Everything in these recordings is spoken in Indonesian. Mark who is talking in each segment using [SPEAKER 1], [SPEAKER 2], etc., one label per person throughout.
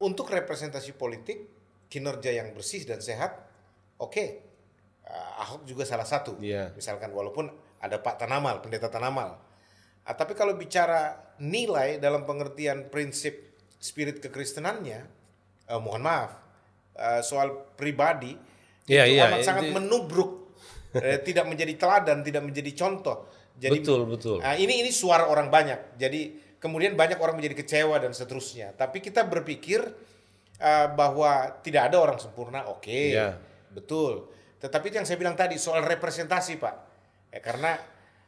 [SPEAKER 1] untuk representasi politik kinerja yang bersih dan sehat, oke. Okay. Uh, Ahok juga salah satu.
[SPEAKER 2] Iya.
[SPEAKER 1] Misalkan walaupun ada Pak Tanamal, pendeta Tanamal. Uh, tapi kalau bicara nilai dalam pengertian prinsip spirit kekristenannya, uh, mohon maaf, uh, soal pribadi
[SPEAKER 2] Iya,
[SPEAKER 1] itu
[SPEAKER 2] iya,
[SPEAKER 1] amat sangat
[SPEAKER 2] itu-
[SPEAKER 1] menubruk, eh, tidak menjadi teladan, tidak menjadi contoh. Jadi
[SPEAKER 2] Betul, betul.
[SPEAKER 1] Nah, ini ini suara orang banyak. Jadi kemudian banyak orang menjadi kecewa dan seterusnya. Tapi kita berpikir uh, bahwa tidak ada orang sempurna. Oke,
[SPEAKER 2] Iya.
[SPEAKER 1] betul. Tetapi yang saya bilang tadi soal representasi, Pak. Ya, karena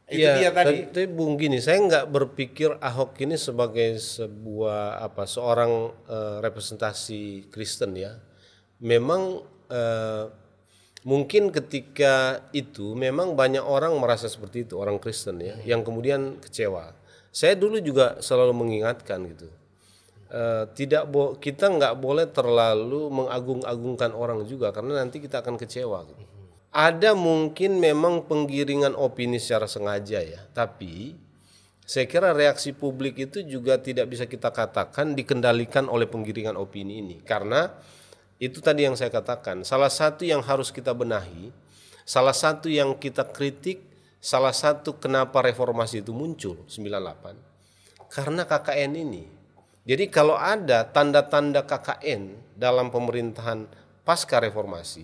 [SPEAKER 1] itu
[SPEAKER 2] Iya,
[SPEAKER 1] dia tadi.
[SPEAKER 2] Tapi Bung gini, saya nggak berpikir Ahok ini sebagai sebuah apa seorang eh, representasi Kristen ya. Memang eh, mungkin ketika itu memang banyak orang merasa seperti itu orang Kristen ya, yang kemudian kecewa. Saya dulu juga selalu mengingatkan gitu. Eh, tidak bo kita nggak boleh terlalu mengagung-agungkan orang juga karena nanti kita akan kecewa. gitu. Ada mungkin memang penggiringan opini secara sengaja ya, tapi saya kira reaksi publik itu juga tidak bisa kita katakan dikendalikan oleh penggiringan opini ini karena itu tadi yang saya katakan salah satu yang harus kita benahi, salah satu yang kita kritik, salah satu kenapa reformasi itu muncul 98 karena KKN ini. Jadi kalau ada tanda-tanda KKN dalam pemerintahan pasca reformasi,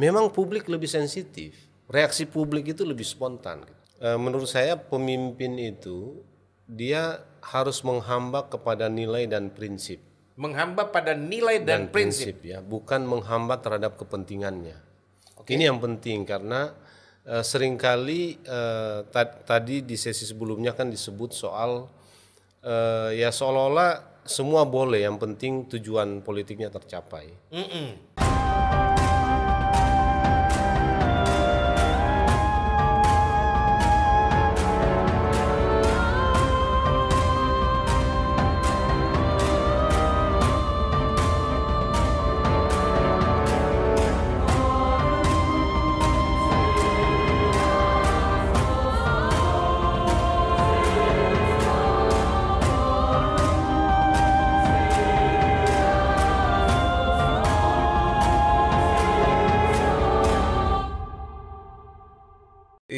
[SPEAKER 2] memang publik lebih sensitif. Reaksi publik itu lebih spontan. Eh, Menurut saya pemimpin itu dia harus menghamba kepada nilai dan prinsip
[SPEAKER 1] menghamba pada nilai dan, prinsip.
[SPEAKER 2] ya, bukan menghambat terhadap kepentingannya. Ini yang penting karena eh, sering kali ta- tadi di sesi sebelumnya kan disebut soal eh, ya seolah-olah semua boleh, yang penting tujuan politiknya tercapai.
[SPEAKER 1] Mm-mm.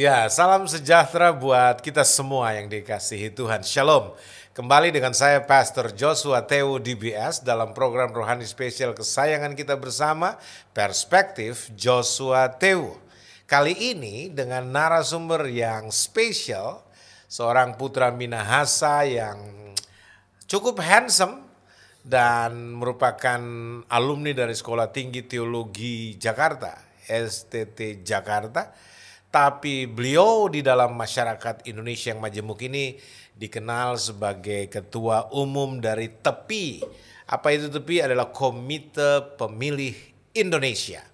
[SPEAKER 1] Ya, salam sejahtera buat kita semua yang dikasihi Tuhan. Shalom. Kembali dengan saya Pastor Joshua Teo DBS dalam program rohani spesial kesayangan kita bersama Perspektif Joshua Teo. Kali ini dengan narasumber yang spesial, seorang putra Minahasa yang cukup handsome dan merupakan alumni dari Sekolah Tinggi Teologi Jakarta, STT Jakarta. Tapi beliau di dalam masyarakat Indonesia yang majemuk ini dikenal sebagai ketua umum dari TEPI. Apa itu TEPI adalah Komite Pemilih Indonesia.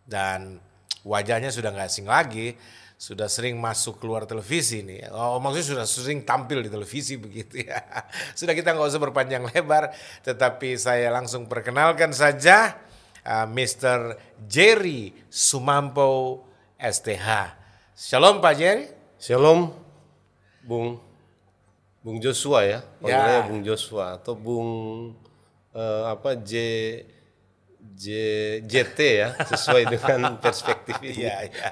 [SPEAKER 1] Dan wajahnya sudah nggak asing lagi, sudah sering masuk keluar televisi nih. Oh, maksudnya sudah sering tampil di televisi begitu ya. Sudah kita nggak usah berpanjang lebar, tetapi saya langsung perkenalkan saja uh, Mr. Jerry Sumampo STH. Shalom Pak Jerry.
[SPEAKER 2] Shalom, Bung Bung Joshua ya, panggilannya
[SPEAKER 1] Ya.
[SPEAKER 2] Bung Joshua atau Bung eh, apa J J JT ya, sesuai dengan perspektif ini.
[SPEAKER 1] Iya, iya.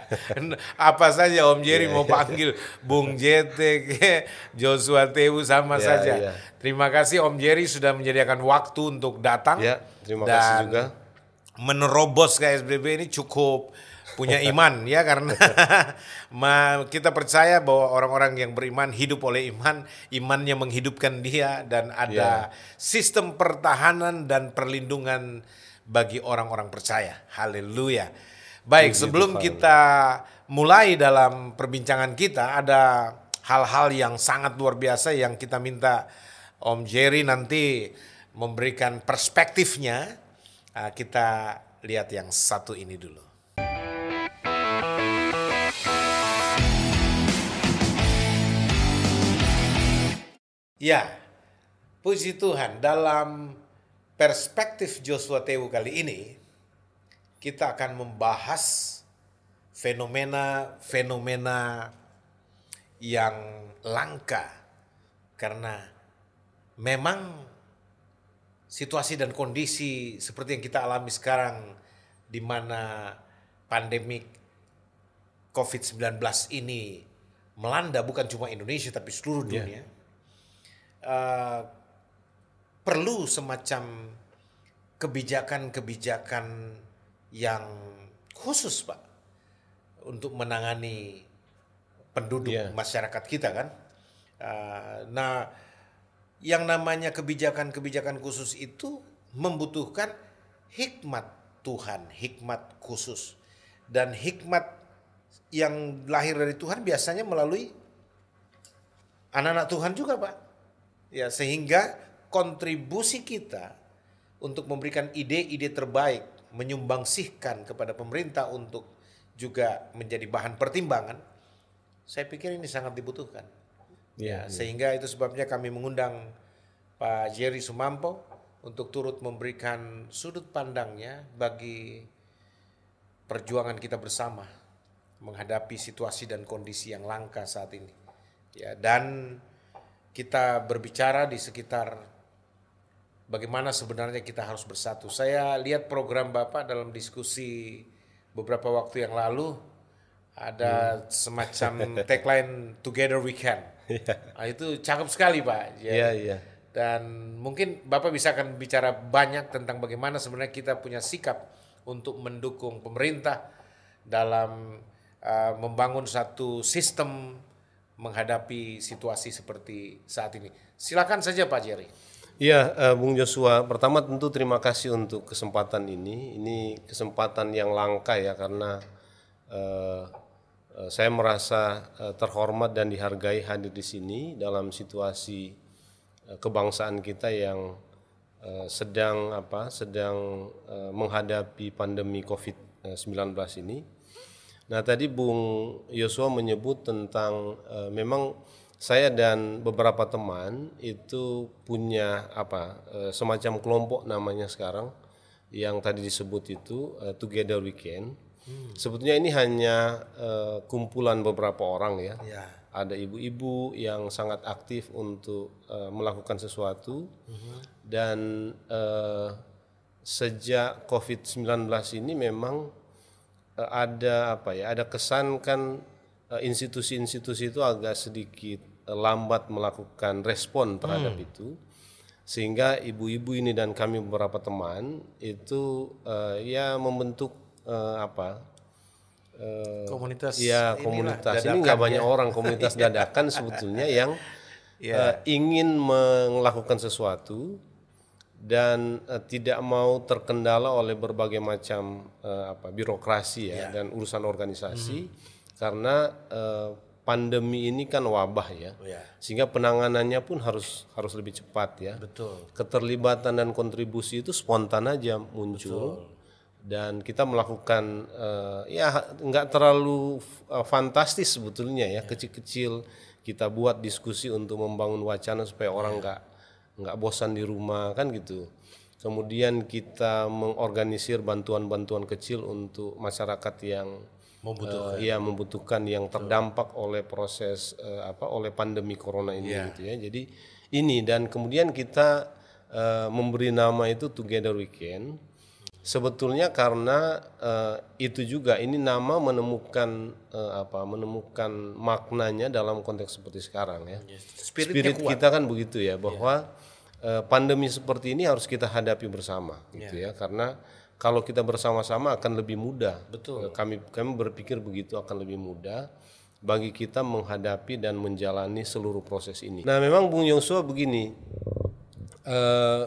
[SPEAKER 1] Apa saja Om Jerry mau panggil Bung JT, ke Joshua Tewu sama
[SPEAKER 2] Iya,
[SPEAKER 1] saja.
[SPEAKER 2] iya.
[SPEAKER 1] Terima kasih Om Jerry sudah menyediakan waktu untuk datang.
[SPEAKER 2] Ya, terima
[SPEAKER 1] Dan
[SPEAKER 2] kasih juga.
[SPEAKER 1] Menerobos ke SBB ini cukup punya iman ya karena ma- kita percaya bahwa orang-orang yang beriman hidup oleh iman, imannya menghidupkan dia dan ada sistem pertahanan dan perlindungan bagi orang-orang percaya. Haleluya. Baik, sebelum kita mulai dalam perbincangan kita ada hal-hal yang sangat luar biasa yang kita minta Om Jerry nanti memberikan perspektifnya. Ah, kita lihat yang satu ini dulu. Ya, puji Tuhan dalam perspektif Joshua Tewu kali ini kita akan membahas fenomena-fenomena yang langka karena memang situasi dan kondisi seperti yang kita alami sekarang di mana pandemik COVID-19 ini melanda bukan cuma Indonesia tapi seluruh dunia. Uh, perlu semacam kebijakan-kebijakan yang khusus, Pak, untuk menangani penduduk
[SPEAKER 2] Yeah.
[SPEAKER 1] masyarakat kita kan. Uh, nah, yang namanya kebijakan-kebijakan khusus itu membutuhkan hikmat Tuhan, hikmat khusus. Dan hikmat yang lahir dari Tuhan biasanya melalui anak-anak Tuhan juga, Pak. Ya, sehingga kontribusi kita untuk memberikan ide-ide terbaik, menyumbangsihkan kepada pemerintah untuk juga menjadi bahan pertimbangan, saya pikir ini sangat dibutuhkan. Ya, sehingga itu sebabnya kami mengundang Pak Jerry Sumampo untuk turut memberikan sudut pandangnya bagi perjuangan kita bersama menghadapi situasi dan kondisi yang langka saat ini. Ya, dan kita berbicara di sekitar bagaimana sebenarnya kita harus bersatu. Saya lihat program Bapak dalam diskusi beberapa waktu yang lalu ada semacam tagline Together We Can. Nah, itu cakep sekali Pak. Ya.
[SPEAKER 2] Iya, iya.
[SPEAKER 1] Dan mungkin Bapak bisa akan bicara banyak tentang bagaimana sebenarnya kita punya sikap untuk mendukung pemerintah dalam uh, membangun satu sistem menghadapi situasi seperti saat ini. Silakan saja Pak Jerry.
[SPEAKER 2] Iya, eh, Bung Joshua. Pertama tentu terima kasih untuk kesempatan ini. Ini kesempatan yang langka ya karena eh, saya merasa eh, terhormat dan dihargai hadir di sini dalam situasi eh, kebangsaan kita yang eh, sedang apa? Sedang eh, menghadapi pandemi COVID-19 ini. Nah tadi Bung Yosua menyebut tentang eh, memang saya dan beberapa teman itu punya apa eh, semacam kelompok namanya sekarang yang tadi disebut itu eh, Together Weekend. Sebetulnya ini hanya eh, kumpulan beberapa orang ya.
[SPEAKER 1] Ya.
[SPEAKER 2] Ada ibu-ibu yang sangat aktif untuk eh, melakukan sesuatu dan eh, sejak COVID-19 ini memang ada apa ya ada kesan kan eh, institusi-institusi itu agak sedikit eh, lambat melakukan respon terhadap itu. Sehingga ibu-ibu ini dan kami beberapa teman itu eh, ya membentuk eh, apa eh,
[SPEAKER 1] Komunitas
[SPEAKER 2] ya
[SPEAKER 1] inilah,
[SPEAKER 2] komunitas. Ini nggak banyak
[SPEAKER 1] ya.
[SPEAKER 2] orang komunitas dadakan sebetulnya yang
[SPEAKER 1] Ya.
[SPEAKER 2] eh, ingin melakukan sesuatu dan eh, tidak mau terkendala oleh berbagai macam eh, apa birokrasi ya, dan urusan organisasi karena eh, pandemi ini kan wabah ya.
[SPEAKER 1] Ya.
[SPEAKER 2] sehingga penanganannya pun harus harus lebih cepat ya.
[SPEAKER 1] Betul.
[SPEAKER 2] keterlibatan dan kontribusi itu spontan aja muncul. Dan kita melakukan eh, ya nggak terlalu eh, fantastis sebetulnya ya. Kecil-kecil kita buat diskusi untuk membangun wacana supaya orang nggak nggak bosan di rumah kan gitu. Kemudian kita mengorganisir bantuan-bantuan kecil untuk masyarakat yang
[SPEAKER 1] Membutuhkan.
[SPEAKER 2] eh, ya membutuhkan yang terdampak oleh proses eh, apa oleh pandemi corona ini
[SPEAKER 1] Iya.
[SPEAKER 2] gitu ya. Jadi ini dan kemudian kita eh, memberi nama itu Together Weekend. Sebetulnya karena eh, itu juga ini nama menemukan eh, apa menemukan maknanya dalam konteks seperti sekarang ya.
[SPEAKER 1] Spiritnya
[SPEAKER 2] spirit kita kan begitu ya bahwa eh, pandemi seperti ini harus kita hadapi bersama gitu ya. karena kalau kita bersama-sama akan lebih mudah.
[SPEAKER 1] Betul.
[SPEAKER 2] Eh, kami kami berpikir begitu akan lebih mudah bagi kita menghadapi dan menjalani seluruh proses ini. Nah memang Bung Yosua begini eh,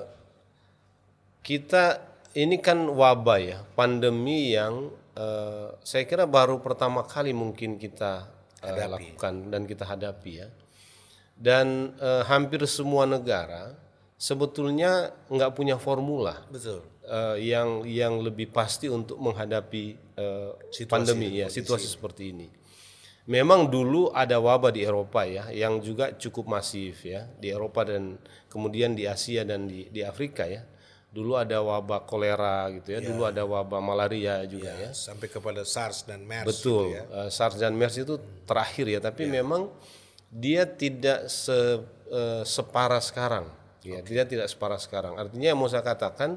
[SPEAKER 2] kita ini kan wabah ya pandemi yang eh, saya kira baru pertama kali mungkin kita eh, lakukan dan kita hadapi ya. Dan eh, hampir semua negara sebetulnya nggak punya formula
[SPEAKER 1] Betul.
[SPEAKER 2] eh, yang yang lebih pasti untuk menghadapi eh, pandemi ya situasi seperti ini. Memang dulu ada wabah di Eropa ya yang juga cukup masif ya di Eropa dan kemudian di Asia dan di di Afrika ya. Dulu ada wabah kolera gitu ya, dulu ada wabah malaria juga ya.
[SPEAKER 1] Sampai kepada SARS dan MERS.
[SPEAKER 2] Betul.
[SPEAKER 1] gitu ya.
[SPEAKER 2] eh, SARS dan MERS itu terakhir ya, tapi memang dia tidak se, eh, separah sekarang. Ya, dia tidak separah sekarang. Artinya yang mau saya katakan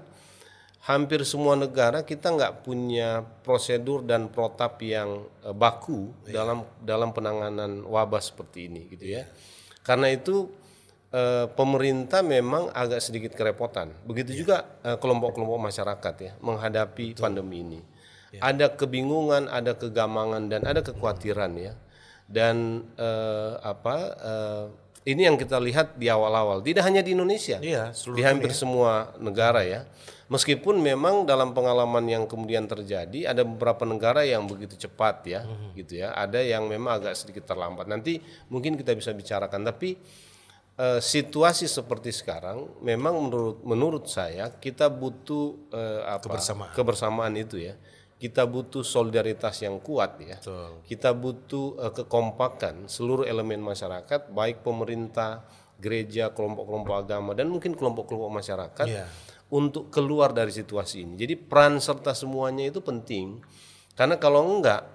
[SPEAKER 2] hampir semua negara kita nggak punya prosedur dan protap yang eh, baku dalam dalam penanganan wabah seperti ini gitu ya. Karena itu eh, pemerintah memang agak sedikit kerepotan. Begitu juga eh, kelompok-kelompok masyarakat ya menghadapi pandemi ini. Ada kebingungan, ada kegamangan dan ada kekhawatiran ya. Dan eh, apa eh, ini yang kita lihat di awal-awal. Tidak hanya di Indonesia,
[SPEAKER 1] Iya, seluruh
[SPEAKER 2] di hampir semua negara ya. Meskipun memang dalam pengalaman yang kemudian terjadi ada beberapa negara yang begitu cepat ya, gitu ya. Ada yang memang agak sedikit terlambat. Nanti mungkin kita bisa bicarakan. Tapi eh, situasi seperti sekarang memang menurut menurut saya kita butuh eh, apa
[SPEAKER 1] Kebersamaan.
[SPEAKER 2] kebersamaan itu ya. Kita butuh solidaritas yang kuat ya.
[SPEAKER 1] Betul.
[SPEAKER 2] Kita butuh eh, kekompakan seluruh elemen masyarakat, baik pemerintah, gereja, kelompok-kelompok agama dan mungkin kelompok-kelompok masyarakat
[SPEAKER 1] Iya.
[SPEAKER 2] untuk keluar dari situasi ini. Jadi peran serta semuanya itu penting karena kalau enggak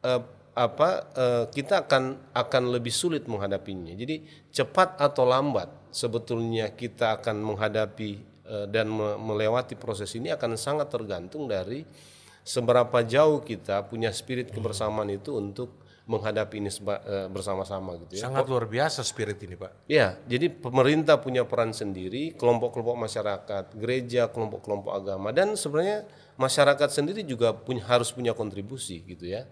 [SPEAKER 2] eh, apa eh, kita akan akan lebih sulit menghadapinya. Jadi cepat atau lambat sebetulnya kita akan menghadapi eh, dan me- melewati proses ini akan sangat tergantung dari seberapa jauh kita punya spirit kebersamaan itu untuk menghadapi ini eh, bersama-sama gitu ya.
[SPEAKER 1] Sangat luar biasa spirit ini, Pak.
[SPEAKER 2] Ya, jadi pemerintah punya peran sendiri, kelompok-kelompok masyarakat, gereja, kelompok-kelompok agama, dan sebenarnya masyarakat sendiri juga punya harus punya kontribusi gitu ya.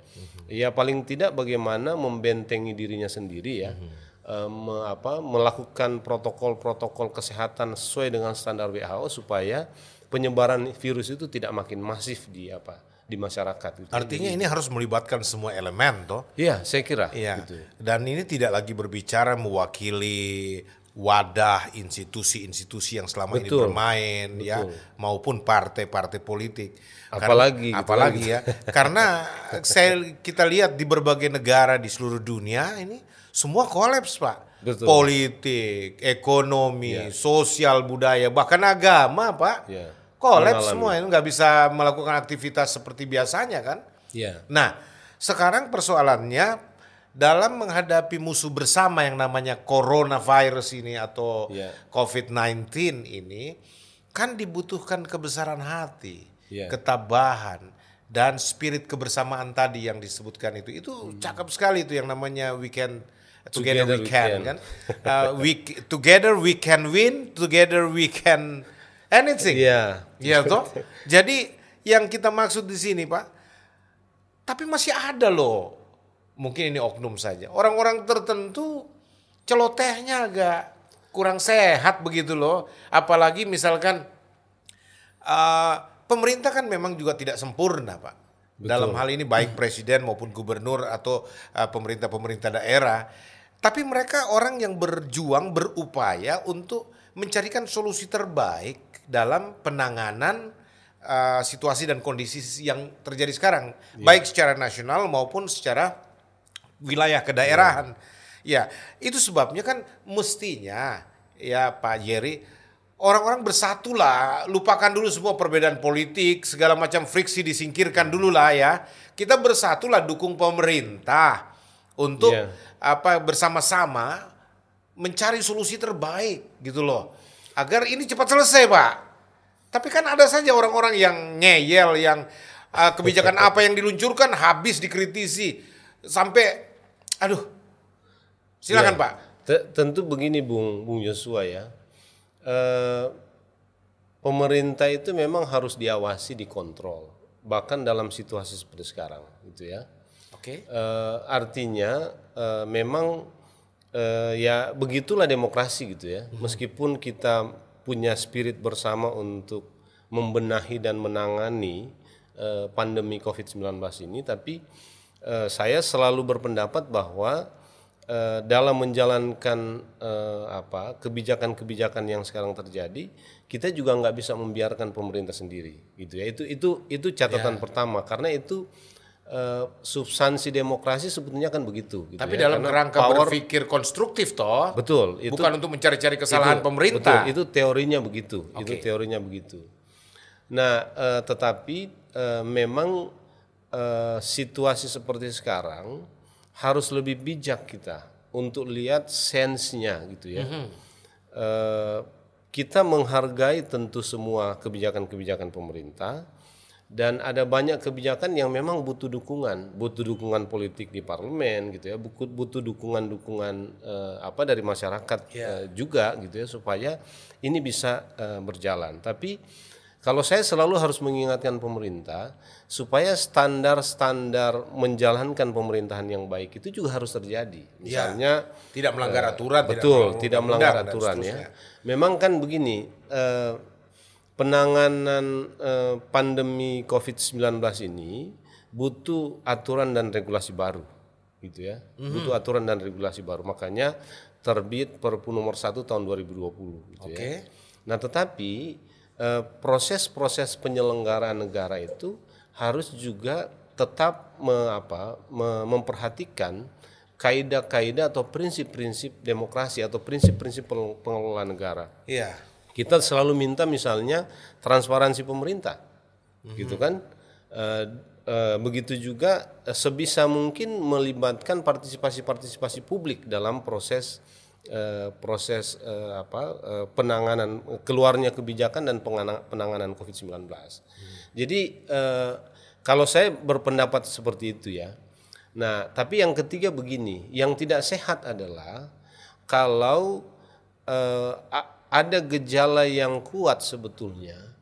[SPEAKER 2] Ya paling tidak bagaimana membentengi dirinya sendiri ya, eh, me- apa, melakukan protokol-protokol kesehatan sesuai dengan standar WHO supaya penyebaran virus itu tidak makin masif di apa di masyarakat. Gitu.
[SPEAKER 1] Artinya ini harus melibatkan semua elemen, toh.
[SPEAKER 2] Iya, saya kira.
[SPEAKER 1] Iya.
[SPEAKER 2] Gitu.
[SPEAKER 1] Dan ini tidak lagi berbicara mewakili wadah institusi-institusi yang selama ini
[SPEAKER 2] Betul.
[SPEAKER 1] bermain ya maupun partai-partai politik.
[SPEAKER 2] Apalagi
[SPEAKER 1] Karena,
[SPEAKER 2] gitu
[SPEAKER 1] apalagi ya. Karena saya kita lihat di berbagai negara di seluruh dunia ini semua kolaps, Pak.
[SPEAKER 2] Betul.
[SPEAKER 1] Politik, ekonomi, sosial, budaya, bahkan agama, Pak. Kolaps
[SPEAKER 2] Mengalami.
[SPEAKER 1] semua itu nggak bisa melakukan aktivitas seperti biasanya kan?
[SPEAKER 2] Iya.
[SPEAKER 1] Nah, sekarang persoalannya dalam menghadapi musuh bersama yang namanya coronavirus ini atau
[SPEAKER 2] Iya.
[SPEAKER 1] COVID-19 ini kan dibutuhkan kebesaran hati,
[SPEAKER 2] Iya.
[SPEAKER 1] ketabahan dan spirit kebersamaan tadi yang disebutkan itu. Itu cakep sekali itu yang namanya weekend together,
[SPEAKER 2] Together
[SPEAKER 1] we
[SPEAKER 2] we
[SPEAKER 1] can,
[SPEAKER 2] can.
[SPEAKER 1] kan? Uh, we together we can win, together we can anything.
[SPEAKER 2] Iya.
[SPEAKER 1] Iya toh. Jadi yang kita maksud di sini Pak, tapi masih ada loh, mungkin ini oknum saja. Orang-orang tertentu celotehnya agak kurang sehat begitu loh. Apalagi misalkan eh, pemerintah kan memang juga tidak sempurna Pak. Dalam hal ini baik presiden maupun gubernur atau eh, pemerintah-pemerintah daerah. Tapi mereka orang yang berjuang, berupaya untuk mencarikan solusi terbaik dalam penanganan uh, situasi dan kondisi yang terjadi sekarang, baik secara nasional maupun secara wilayah kedaerahan. Ya, itu sebabnya kan mestinya ya Pak Jerry orang-orang bersatulah, lupakan dulu semua perbedaan politik, segala macam friksi disingkirkan dulu lah ya. Kita bersatulah dukung pemerintah untuk
[SPEAKER 2] Iya.
[SPEAKER 1] apa bersama-sama mencari solusi terbaik gitu loh. Agar ini cepat selesai, Pak. Tapi kan ada saja orang-orang yang ngeyel, yang uh, kebijakan apa yang diluncurkan habis dikritisi sampai, aduh, silakan
[SPEAKER 2] Ya.
[SPEAKER 1] Pak.
[SPEAKER 2] Te- Tentu begini Bung Bung Yosua ya. Eh, pemerintah itu memang harus diawasi, dikontrol. Bahkan dalam situasi seperti sekarang, gitu ya.
[SPEAKER 1] Oke.
[SPEAKER 2] Eh, artinya eh, memang eh, ya begitulah demokrasi gitu ya. Meskipun kita punya spirit bersama untuk membenahi dan menangani eh, pandemi COVID-19 ini, tapi eh, saya selalu berpendapat bahwa dalam menjalankan eh, apa kebijakan-kebijakan yang sekarang terjadi, kita juga nggak bisa membiarkan pemerintah sendiri, gitu ya. Itu itu itu catatan pertama karena itu eh, substansi demokrasi sebetulnya kan begitu. Gitu
[SPEAKER 1] Tapi
[SPEAKER 2] ya.
[SPEAKER 1] dalam
[SPEAKER 2] Karena
[SPEAKER 1] kerangka
[SPEAKER 2] power-
[SPEAKER 1] berpikir konstruktif toh,
[SPEAKER 2] betul itu
[SPEAKER 1] bukan untuk mencari-cari kesalahan
[SPEAKER 2] itu-
[SPEAKER 1] pemerintah.
[SPEAKER 2] betul, itu teorinya begitu. Itu
[SPEAKER 1] Oke.
[SPEAKER 2] teorinya begitu. Nah, eh, tetapi eh, memang eh, situasi seperti sekarang harus lebih bijak kita untuk lihat sensenya gitu ya.
[SPEAKER 1] Mhm.
[SPEAKER 2] Eh, kita menghargai tentu semua kebijakan-kebijakan pemerintah dan ada banyak kebijakan yang memang butuh dukungan, butuh dukungan politik di parlemen gitu ya, butuh butuh dukungan-dukungan eh, apa dari masyarakat eh, juga gitu ya supaya ini bisa eh, berjalan. Tapi kalau saya selalu harus mengingatkan pemerintah supaya standar-standar menjalankan pemerintahan yang baik itu juga harus terjadi. Misalnya
[SPEAKER 1] Tidak melanggar aturan,
[SPEAKER 2] betul,
[SPEAKER 1] tidak
[SPEAKER 2] tidak
[SPEAKER 1] melanggar
[SPEAKER 2] melanggar aturan ya. Memang kan begini, eh, penanganan eh, pandemi COVID-19 ini butuh aturan dan regulasi baru, gitu ya. Butuh aturan dan regulasi baru. Makanya terbit Perpu nomor 1 tahun 2020 gitu ya.
[SPEAKER 1] Oke.
[SPEAKER 2] Nah, tetapi eh, proses-proses penyelenggaraan negara itu harus juga tetap me- apa, me- memperhatikan kaidah-kaidah atau prinsip-prinsip demokrasi atau prinsip-prinsip peng- pengelolaan negara.
[SPEAKER 1] Iya.
[SPEAKER 2] Kita selalu minta misalnya transparansi pemerintah, gitu kan? Eh, eh, begitu juga eh, sebisa mungkin melibatkan partisipasi-partisipasi publik dalam proses eh, proses eh, apa eh, penanganan keluarnya kebijakan dan penanganan COVID-19. Jadi eh, kalau saya berpendapat seperti itu ya. Nah, tapi yang ketiga begini, yang tidak sehat adalah kalau a- ada gejala yang kuat sebetulnya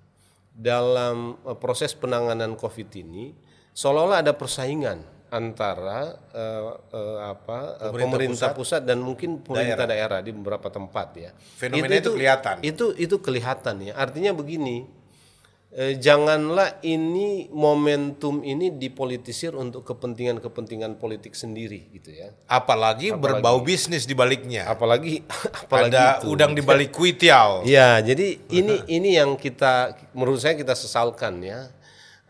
[SPEAKER 2] dalam eh, proses penanganan COVID ini, seolah-olah ada persaingan antara eh, eh, apa eh, pemerintah, pusat. dan mungkin pemerintah daerah. di beberapa tempat ya.
[SPEAKER 1] Fenomena itu kelihatan.
[SPEAKER 2] Itu itu kelihatan ya. Artinya begini, eh, janganlah ini momentum ini dipolitisir untuk kepentingan-kepentingan politik sendiri gitu ya.
[SPEAKER 1] Apalagi, berbau bisnis di baliknya.
[SPEAKER 2] Apalagi apalagi
[SPEAKER 1] Ada
[SPEAKER 2] itu.
[SPEAKER 1] udang di balik kuitial.
[SPEAKER 2] Ya, jadi ini ini yang kita menurut saya kita sesalkan ya.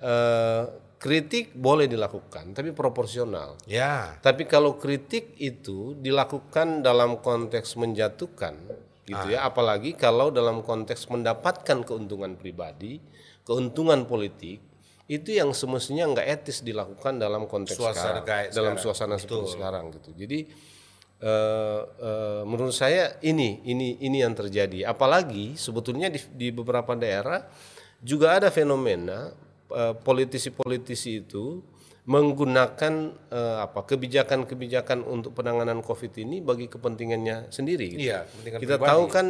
[SPEAKER 2] Eh, kritik boleh dilakukan, tapi proporsional.
[SPEAKER 1] Ya.
[SPEAKER 2] Tapi kalau kritik itu dilakukan dalam konteks menjatuhkan, gitu ya, apalagi kalau dalam konteks mendapatkan keuntungan pribadi, keuntungan politik, itu yang semestinya nggak etis dilakukan dalam konteks
[SPEAKER 1] Suasana
[SPEAKER 2] sekarang, dalam
[SPEAKER 1] sekarang.
[SPEAKER 2] suasana seperti sekarang gitu. Jadi eh, eh, menurut saya ini ini ini yang terjadi. Apalagi sebetulnya di, di beberapa daerah juga ada fenomena eh, politisi-politisi itu menggunakan eh, apa kebijakan-kebijakan untuk penanganan COVID ini bagi kepentingannya sendiri. gitu.
[SPEAKER 1] Iya, kepentingan
[SPEAKER 2] Kita
[SPEAKER 1] pribadi.
[SPEAKER 2] tahu kan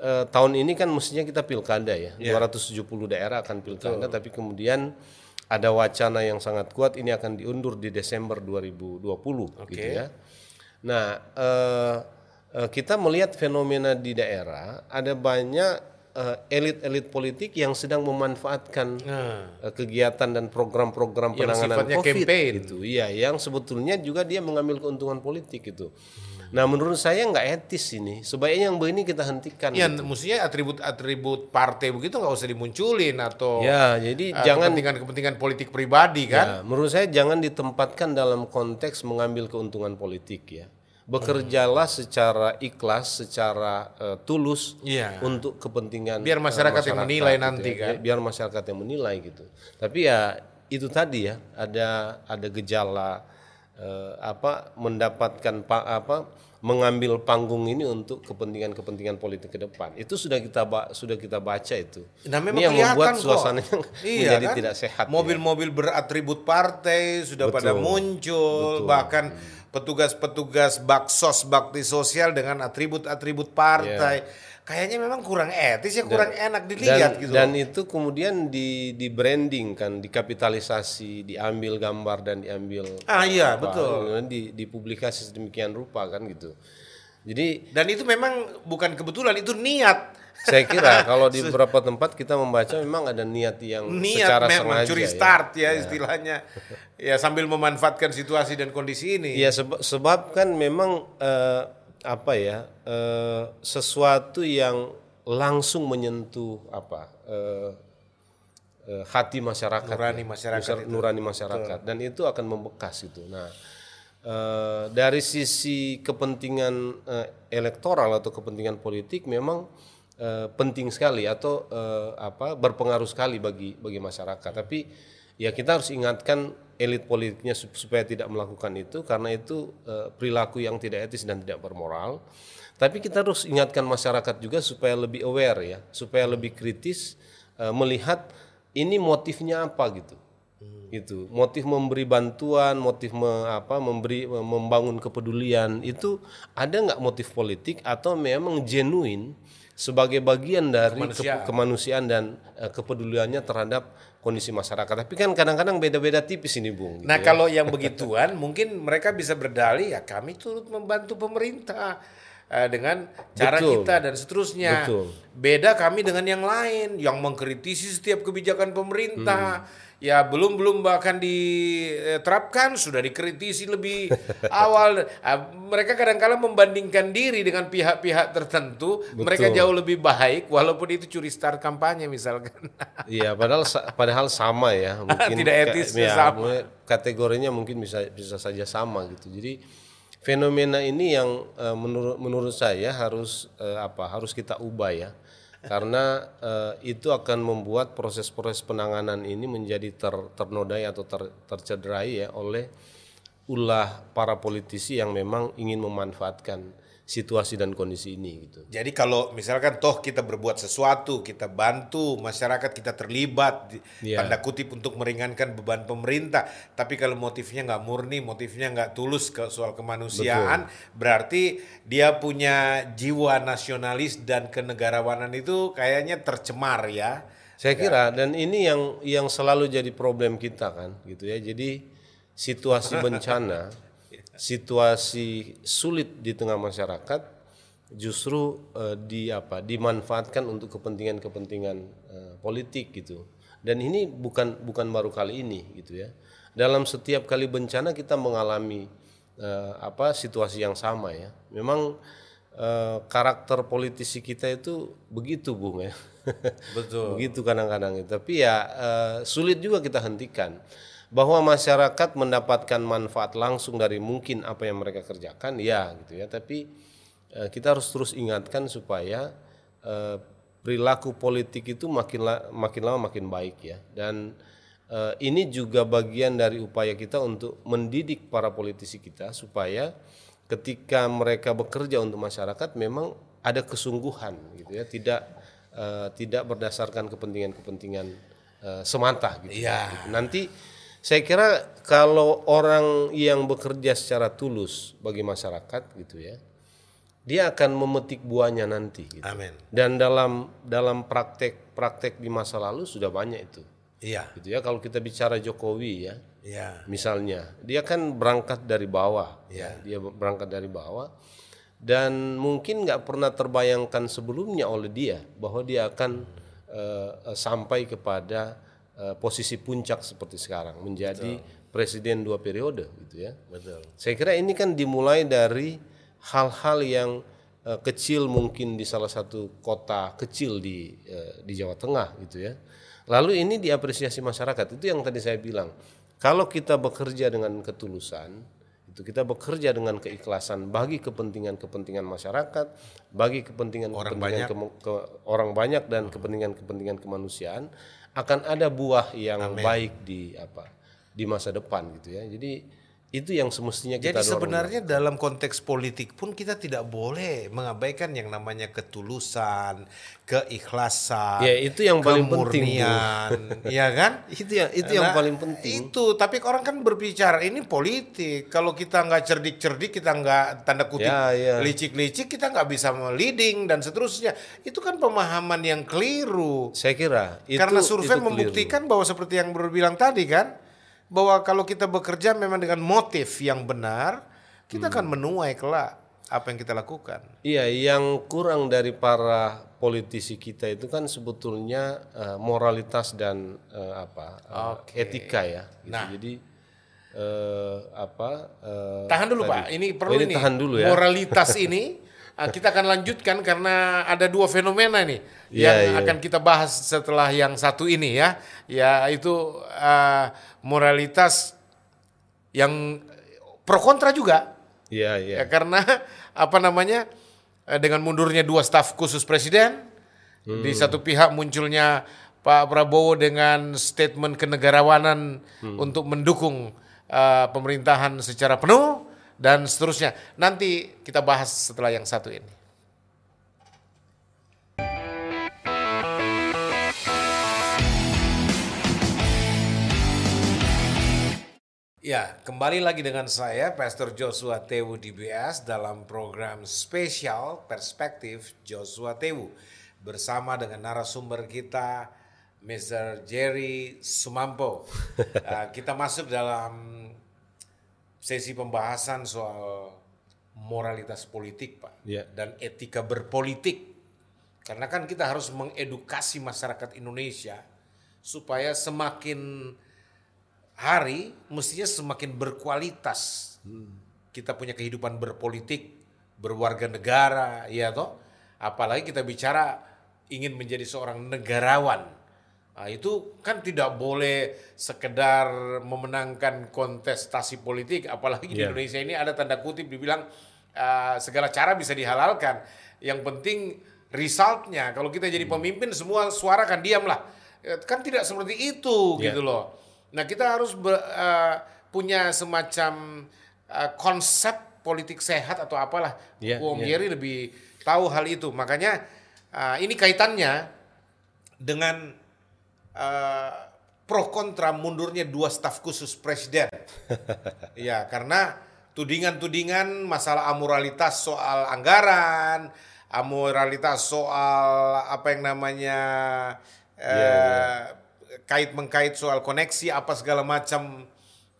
[SPEAKER 2] eh, tahun ini kan mestinya kita pilkada ya, 270 daerah akan pilkada, tapi kemudian ada wacana yang sangat kuat ini akan diundur di Desember 2020, gitu ya. Nah, eh, eh, kita melihat fenomena di daerah ada banyak eh, elit-elit politik yang sedang memanfaatkan eh, kegiatan dan program-program
[SPEAKER 1] Yang
[SPEAKER 2] penanganan
[SPEAKER 1] sifatnya
[SPEAKER 2] COVID
[SPEAKER 1] campaign.
[SPEAKER 2] itu, iya, yang sebetulnya juga dia mengambil keuntungan politik itu. Nah, menurut saya nggak etis ini. Sebaiknya yang begini kita hentikan.
[SPEAKER 1] Ya, mestinya atribut-atribut partai begitu nggak usah dimunculin atau
[SPEAKER 2] Ya, jadi
[SPEAKER 1] eh,
[SPEAKER 2] jangan
[SPEAKER 1] kepentingan-kepentingan politik pribadi kan?
[SPEAKER 2] Ya, menurut saya jangan ditempatkan dalam konteks mengambil keuntungan politik ya. Bekerjalah secara ikhlas, secara eh, tulus
[SPEAKER 1] Iya.
[SPEAKER 2] untuk kepentingan
[SPEAKER 1] Biar
[SPEAKER 2] eh,
[SPEAKER 1] masyarakat yang menilai
[SPEAKER 2] gitu
[SPEAKER 1] nanti,
[SPEAKER 2] ya.
[SPEAKER 1] kan?
[SPEAKER 2] Biar masyarakat yang menilai gitu. Tapi ya itu tadi ya, ada ada gejala eh, apa mendapatkan pa- apa mengambil panggung ini untuk kepentingan-kepentingan politik ke depan. Itu sudah kita sudah kita baca itu.
[SPEAKER 1] Nah, memang
[SPEAKER 2] ini yang membuat
[SPEAKER 1] kok.
[SPEAKER 2] suasananya
[SPEAKER 1] Iya
[SPEAKER 2] menjadi
[SPEAKER 1] kan?
[SPEAKER 2] tidak sehat. ya.
[SPEAKER 1] Mobil-mobil beratribut partai sudah pada muncul, bahkan petugas-petugas baksos bakti sosial dengan atribut-atribut partai. Kayaknya memang kurang etis ya, kurang enak dilihat
[SPEAKER 2] dan,
[SPEAKER 1] gitu.
[SPEAKER 2] dan itu kemudian di di branding kan dikapitalisasi diambil gambar dan diambil
[SPEAKER 1] ah iya,
[SPEAKER 2] apa,
[SPEAKER 1] betul.
[SPEAKER 2] di dipublikasi sedemikian rupa kan gitu jadi
[SPEAKER 1] Dan itu memang bukan kebetulan, itu niat.
[SPEAKER 2] saya kira kalau di beberapa tempat kita membaca memang ada niat yang
[SPEAKER 1] Niat
[SPEAKER 2] secara
[SPEAKER 1] memang
[SPEAKER 2] sengaja
[SPEAKER 1] curi
[SPEAKER 2] ya.
[SPEAKER 1] start ya, istilahnya. Ya sambil memanfaatkan situasi dan kondisi ini.
[SPEAKER 2] Ya sebab, sebab kan memang eh, apa ya eh, sesuatu yang langsung menyentuh apa eh, eh, hati masyarakat,
[SPEAKER 1] Nurani
[SPEAKER 2] ya.
[SPEAKER 1] masyarakat
[SPEAKER 2] Nusar- nurani masyarakat dan itu akan membekas itu. Nah eh, dari sisi kepentingan eh, elektoral atau kepentingan politik memang eh, penting sekali atau eh, apa berpengaruh sekali bagi bagi masyarakat. Tapi ya kita harus ingatkan elit politiknya sup- supaya tidak melakukan itu karena itu eh, perilaku yang tidak etis dan tidak bermoral. Tapi kita harus ingatkan masyarakat juga supaya lebih aware ya, supaya lebih kritis eh, melihat ini motifnya apa gitu. Gitu. Motif memberi bantuan, motif me- apa memberi membangun kepedulian itu ada nggak motif politik atau memang genuine sebagai bagian dari
[SPEAKER 1] Kemanusiaan.
[SPEAKER 2] ke- kemanusiaan dan eh, kepeduliannya terhadap kondisi masyarakat. Tapi kan kadang-kadang beda-beda tipis ini, Bung. gitu
[SPEAKER 1] Nah
[SPEAKER 2] ya.
[SPEAKER 1] kalau yang begituan mungkin mereka bisa berdalih ya kami turut membantu pemerintah eh, dengan cara
[SPEAKER 2] Betul.
[SPEAKER 1] kita dan seterusnya.
[SPEAKER 2] Betul.
[SPEAKER 1] Beda kami dengan yang lain yang mengkritisi setiap kebijakan pemerintah.
[SPEAKER 2] Hmm.
[SPEAKER 1] Ya belum belum bahkan diterapkan sudah dikritisi lebih awal. Ah, mereka kadang-kala membandingkan diri dengan pihak-pihak tertentu. Mereka jauh lebih baik walaupun itu curi start kampanye misalkan.
[SPEAKER 2] Iya, padahal padahal sama ya, mungkin
[SPEAKER 1] Tidak etisnya
[SPEAKER 2] ya,
[SPEAKER 1] sama.
[SPEAKER 2] Kategorinya mungkin bisa bisa saja sama gitu. Jadi fenomena ini yang eh, menurut menurut saya harus eh, apa? Harus kita ubah ya. Karena eh, itu akan membuat proses-proses penanganan ini menjadi ter, ternodai atau ter, tercederai ya oleh ulah para politisi yang memang ingin memanfaatkan situasi dan kondisi ini gitu.
[SPEAKER 1] Jadi kalau misalkan toh kita berbuat sesuatu, kita bantu masyarakat, kita terlibat
[SPEAKER 2] Iya.
[SPEAKER 1] tanda kutip untuk meringankan beban pemerintah. Tapi kalau motifnya nggak murni, motifnya nggak tulus ke soal kemanusiaan, berarti dia punya jiwa nasionalis dan kenegarawanan itu kayaknya tercemar ya.
[SPEAKER 2] Saya kira dan ini yang yang selalu jadi problem kita kan gitu ya. Jadi situasi bencana, situasi sulit di tengah masyarakat justru eh, di apa dimanfaatkan untuk kepentingan-kepentingan eh, politik gitu. Dan ini bukan bukan baru kali ini gitu ya. Dalam setiap kali bencana kita mengalami eh, apa situasi yang sama ya. Memang karakter politisi kita itu begitu Bung ya.
[SPEAKER 1] Betul.
[SPEAKER 2] Begitu kadang-kadang. Tapi ya sulit juga kita hentikan bahwa masyarakat mendapatkan manfaat langsung dari mungkin apa yang mereka kerjakan ya gitu ya. Tapi eh, kita harus terus ingatkan supaya eh, perilaku politik itu makin la- makin lama makin baik ya. Dan eh, ini juga bagian dari upaya kita untuk mendidik para politisi kita supaya ketika mereka bekerja untuk masyarakat memang ada kesungguhan gitu ya, tidak eh, tidak berdasarkan kepentingan-kepentingan eh, semata gitu.
[SPEAKER 1] Iya.
[SPEAKER 2] Gitu. Nanti saya kira kalau orang yang bekerja secara tulus bagi masyarakat gitu ya, dia akan memetik buahnya nanti. Gitu.
[SPEAKER 1] Amin.
[SPEAKER 2] Dan dalam dalam praktek-praktek di masa lalu sudah banyak itu.
[SPEAKER 1] Iya.
[SPEAKER 2] Gitu ya. Kalau kita bicara Jokowi ya,
[SPEAKER 1] Iya.
[SPEAKER 2] misalnya dia kan berangkat dari bawah
[SPEAKER 1] Iya.
[SPEAKER 2] dia berangkat dari bawah dan mungkin nggak pernah terbayangkan sebelumnya oleh dia bahwa dia akan eh, sampai kepada eh, posisi puncak seperti sekarang menjadi presiden dua periode gitu ya
[SPEAKER 1] Betul.
[SPEAKER 2] saya kira ini kan dimulai dari hal-hal yang eh, kecil mungkin di salah satu kota kecil di eh, di Jawa Tengah gitu ya. Lalu ini diapresiasi masyarakat. Itu yang tadi saya bilang. Kalau kita bekerja dengan ketulusan, itu kita bekerja dengan keikhlasan bagi kepentingan-kepentingan masyarakat, bagi kepentingan
[SPEAKER 1] Orang
[SPEAKER 2] kepentingan kemu- ke- orang banyak dan kepentingan-kepentingan kemanusiaan akan ada buah yang baik di apa di masa depan gitu ya. Jadi itu yang semestinya kita
[SPEAKER 1] Jadi
[SPEAKER 2] dorong.
[SPEAKER 1] sebenarnya dalam konteks politik pun kita tidak boleh mengabaikan yang namanya ketulusan, keikhlasan,
[SPEAKER 2] Ya, itu yang paling penting,
[SPEAKER 1] ya kan?
[SPEAKER 2] itu yang itu yang
[SPEAKER 1] Nah,
[SPEAKER 2] paling penting.
[SPEAKER 1] Itu, tapi orang kan berbicara ini politik. Kalau kita nggak cerdik-cerdik, kita nggak tanda kutip
[SPEAKER 2] Ya, ya.
[SPEAKER 1] licik-licik, kita nggak bisa leading dan seterusnya. Itu kan pemahaman yang keliru.
[SPEAKER 2] Saya kira itu
[SPEAKER 1] Karena survei membuktikan bahwa seperti yang baru bilang tadi kan, bahwa kalau kita bekerja memang dengan motif yang benar, kita
[SPEAKER 2] Hmm.
[SPEAKER 1] akan menuai kelak apa yang kita lakukan.
[SPEAKER 2] Iya, yang kurang dari para politisi kita itu kan sebetulnya eh, moralitas dan eh, apa eh, etika ya. Gitu.
[SPEAKER 1] Nah.
[SPEAKER 2] Jadi eh, apa? eh,
[SPEAKER 1] Tahan dulu
[SPEAKER 2] tadi.
[SPEAKER 1] Pak, ini perlu
[SPEAKER 2] Oh, ini
[SPEAKER 1] ini.
[SPEAKER 2] tahan dulu ya.
[SPEAKER 1] Moralitas ini kita akan lanjutkan karena ada dua fenomena nih
[SPEAKER 2] Iya,
[SPEAKER 1] yang
[SPEAKER 2] iya.
[SPEAKER 1] akan kita bahas setelah yang satu ini ya, yaitu ah, moralitas yang pro kontra juga.
[SPEAKER 2] Iya, iya.
[SPEAKER 1] Ya karena apa namanya eh, dengan mundurnya dua staf khusus presiden
[SPEAKER 2] Hmm.
[SPEAKER 1] di satu pihak munculnya Pak Prabowo dengan statement kenegarawanan untuk mendukung uh, pemerintahan secara penuh dan seterusnya. Nanti kita bahas setelah yang satu ini. Ya, kembali lagi dengan saya, Pastor Joshua Tewu DBS dalam program spesial Perspektif Joshua Tewu bersama dengan narasumber kita, Mr. Jerry Sumampo. uh, kita masuk dalam sesi pembahasan soal moralitas politik, Pak,
[SPEAKER 2] Ya.
[SPEAKER 1] dan etika berpolitik. Karena kan kita harus mengedukasi masyarakat Indonesia supaya semakin hari mestinya semakin berkualitas. Kita punya kehidupan berpolitik, berwarga negara, ya toh. Apalagi kita bicara ingin menjadi seorang negarawan. Nah, itu kan tidak boleh sekedar memenangkan kontestasi politik, apalagi di
[SPEAKER 2] Ya.
[SPEAKER 1] Indonesia ini ada tanda kutip dibilang ah, segala cara bisa dihalalkan. Yang penting resultnya. Kalau kita jadi pemimpin semua suara kan diam lah. Eh, Kan tidak seperti itu
[SPEAKER 2] Ya.
[SPEAKER 1] gitu loh. Nah kita harus ber- eh, punya semacam eh, konsep politik sehat atau apalah. Wong
[SPEAKER 2] ya.
[SPEAKER 1] Jerry lebih tahu hal itu. Makanya eh, ini kaitannya dengan eh, pro kontra mundurnya dua staf khusus presiden. ya karena tudingan-tudingan masalah amoralitas soal anggaran, amoralitas soal apa yang namanya eh, kait mengkait soal koneksi apa segala macam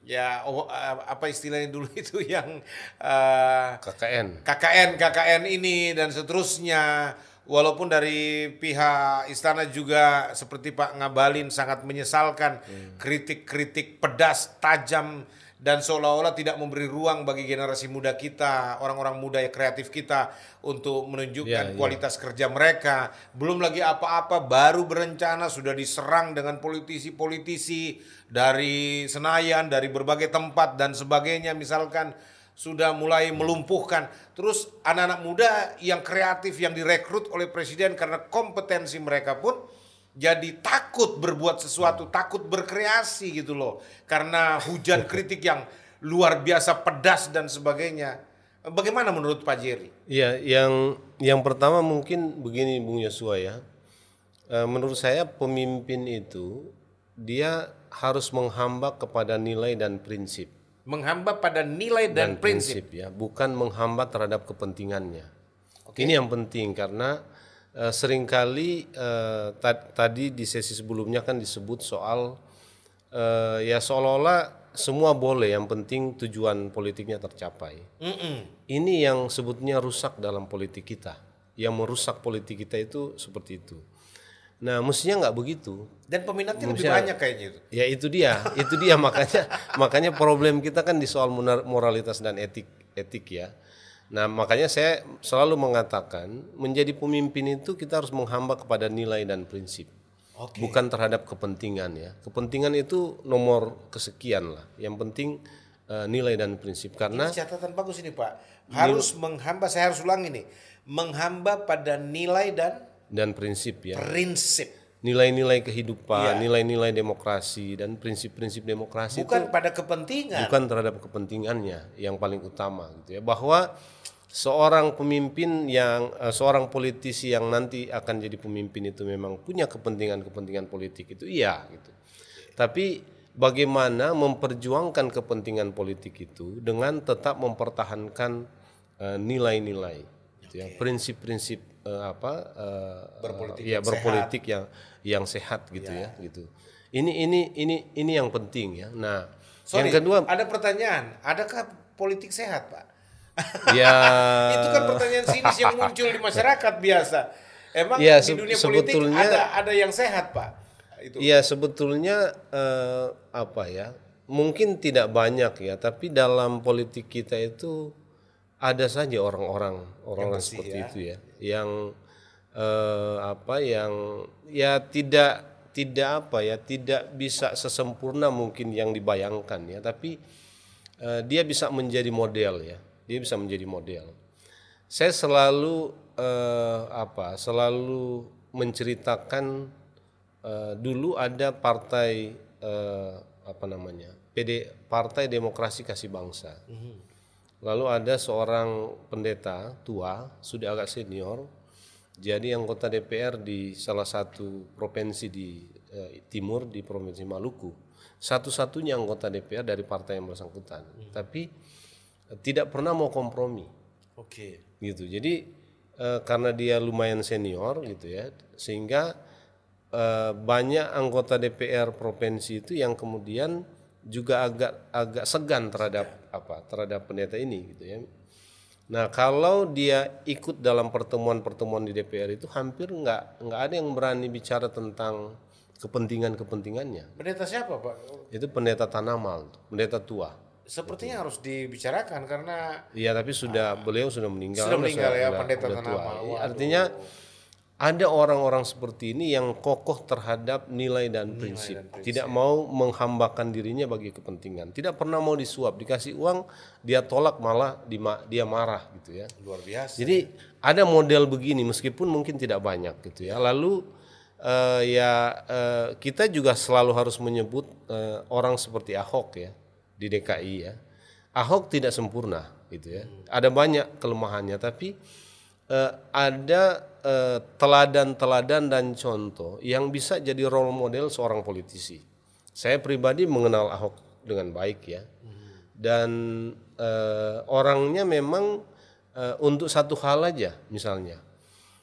[SPEAKER 1] ya oh, eh, apa istilahnya dulu itu yang eh,
[SPEAKER 2] KKN.
[SPEAKER 1] KKN KKN ini dan seterusnya walaupun dari pihak istana juga seperti Pak Ngabalin sangat menyesalkan kritik-kritik pedas tajam dan seolah-olah tidak memberi ruang bagi generasi muda kita, orang-orang muda yang kreatif kita untuk menunjukkan
[SPEAKER 2] Ya, ya.
[SPEAKER 1] kualitas kerja mereka. Belum lagi apa-apa baru berencana sudah diserang dengan politisi-politisi dari Senayan, dari berbagai tempat dan sebagainya misalkan sudah mulai melumpuhkan. Terus anak-anak muda yang kreatif yang direkrut oleh presiden karena kompetensi mereka pun jadi takut berbuat sesuatu, takut berkreasi gitu loh. Karena hujan kritik yang luar biasa pedas dan sebagainya. Bagaimana menurut Pak Jerry?
[SPEAKER 2] Ya, yang yang pertama mungkin begini Bung Yosua ya. Eh, menurut saya pemimpin itu dia harus menghamba kepada nilai dan prinsip
[SPEAKER 1] Menghamba pada nilai dan, prinsip.
[SPEAKER 2] ya, bukan menghamba terhadap kepentingannya. Ini yang penting karena eh, sering kali ta- tadi di sesi sebelumnya kan disebut soal eh, ya seolah-olah semua boleh, yang penting tujuan politiknya tercapai.
[SPEAKER 1] Mm-mm.
[SPEAKER 2] Ini yang sebutnya rusak dalam politik kita. Yang merusak politik kita itu seperti itu. Nah, mestinya nggak begitu.
[SPEAKER 1] Dan peminatnya lebih
[SPEAKER 2] Manusia-
[SPEAKER 1] banyak kayaknya itu.
[SPEAKER 2] Ya itu dia, itu dia makanya makanya problem kita kan di soal moralitas dan etik etik ya. Nah makanya saya selalu mengatakan menjadi pemimpin itu kita harus menghamba kepada nilai dan prinsip,
[SPEAKER 1] Oke.
[SPEAKER 2] bukan terhadap kepentingan ya. Kepentingan itu nomor kesekian lah. Yang penting eh, nilai dan prinsip karena
[SPEAKER 1] Ini catatan bagus ini Pak. Harus menghamba, saya harus ulang ini. Menghamba pada nilai dan
[SPEAKER 2] dan prinsip ya.
[SPEAKER 1] prinsip.
[SPEAKER 2] Nilai-nilai kehidupan,
[SPEAKER 1] Iya.
[SPEAKER 2] nilai-nilai demokrasi dan prinsip-prinsip demokrasi itu
[SPEAKER 1] Bukan pada kepentingan.
[SPEAKER 2] bukan terhadap kepentingannya yang paling utama gitu ya bahwa seorang pemimpin yang eh, seorang politisi yang nanti akan jadi pemimpin itu memang punya kepentingan-kepentingan politik itu iya gitu tapi bagaimana memperjuangkan kepentingan politik itu dengan tetap mempertahankan eh, nilai-nilai gitu ya prinsip-prinsip eh, apa eh,
[SPEAKER 1] Berpolitik
[SPEAKER 2] ya
[SPEAKER 1] yang
[SPEAKER 2] berpolitik yang yang sehat gitu ya gitu ini ini ini ini yang penting ya nah
[SPEAKER 1] Sorry,
[SPEAKER 2] yang kedua
[SPEAKER 1] ada pertanyaan. Adakah politik sehat, Pak?
[SPEAKER 2] ya
[SPEAKER 1] Itu kan pertanyaan sinis yang muncul di masyarakat biasa. Emang
[SPEAKER 2] Ya,
[SPEAKER 1] di dunia politik
[SPEAKER 2] sebetulnya-
[SPEAKER 1] ada ada yang sehat, Pak? Itu.
[SPEAKER 2] ya sebetulnya eh, apa ya mungkin tidak banyak ya tapi dalam politik kita itu ada saja orang-orang orang-orang seperti
[SPEAKER 1] ya.
[SPEAKER 2] itu ya yang eh, apa yang ya tidak tidak apa ya tidak bisa sesempurna mungkin yang dibayangkan ya tapi eh, dia bisa menjadi model ya dia bisa menjadi model saya selalu eh, apa selalu menceritakan eh, dulu ada partai eh, apa namanya PD Partai Demokrasi Kasih Bangsa. Lalu ada seorang pendeta tua sudah agak senior jadi anggota DPR di salah satu provinsi di eh, timur di provinsi Maluku. Satu-satunya anggota DPR dari partai yang bersangkutan. Tapi eh, tidak pernah mau kompromi
[SPEAKER 1] Oke.
[SPEAKER 2] gitu. Jadi eh, karena dia lumayan senior gitu ya, sehingga eh, banyak anggota DPR provinsi itu yang kemudian juga agak agak segan terhadap apa terhadap pendeta ini gitu ya. Nah kalau dia ikut dalam pertemuan-pertemuan di DPR itu hampir nggak nggak ada yang berani bicara tentang kepentingan-kepentingannya.
[SPEAKER 1] Pendeta siapa Pak?
[SPEAKER 2] Itu pendeta Tanamal, pendeta tua.
[SPEAKER 1] Sepertinya harus dibicarakan karena
[SPEAKER 2] Iya tapi sudah beliau sudah meninggal.
[SPEAKER 1] Sudah meninggal ya,
[SPEAKER 2] sudah-
[SPEAKER 1] pendeta
[SPEAKER 2] sudah tua.
[SPEAKER 1] Tanamal.
[SPEAKER 2] Iya,
[SPEAKER 1] Waduh.
[SPEAKER 2] Artinya ada orang-orang seperti ini yang kokoh terhadap nilai dan prinsip, tidak mau menghambakan dirinya bagi kepentingan, tidak pernah mau disuap, dikasih uang dia tolak malah dia marah gitu ya.
[SPEAKER 1] luar biasa.
[SPEAKER 2] Jadi ada model begini meskipun mungkin tidak banyak gitu ya. Lalu eh, ya eh, kita juga selalu harus menyebut eh, orang seperti Ahok ya di DKI ya. Ahok tidak sempurna gitu ya. Ada banyak kelemahannya tapi eh, ada eh, teladan-teladan dan contoh yang bisa jadi role model seorang politisi. Saya pribadi mengenal Ahok dengan baik ya. Dan eh, orangnya memang eh, untuk satu hal aja misalnya.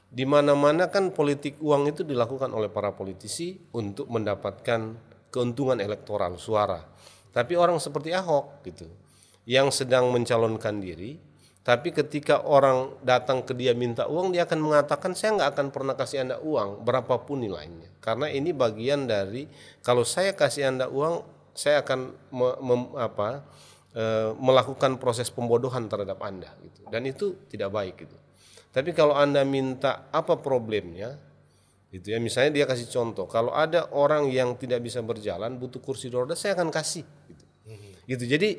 [SPEAKER 2] Di mana-mana kan politik uang itu dilakukan oleh para politisi untuk mendapatkan keuntungan elektoral suara. Tapi orang seperti Ahok gitu yang sedang mencalonkan diri tapi ketika orang datang ke dia minta uang, dia akan mengatakan saya nggak akan pernah kasih anda uang berapapun nilainya, karena ini bagian dari kalau saya kasih anda uang, saya akan me- mem- apa, eh, melakukan proses pembodohan terhadap anda, gitu. Dan itu tidak baik gitu. Tapi kalau anda minta apa problemnya, gitu ya, misalnya dia kasih contoh, kalau ada orang yang tidak bisa berjalan butuh kursi roda, saya akan kasih, gitu. Gitu. Jadi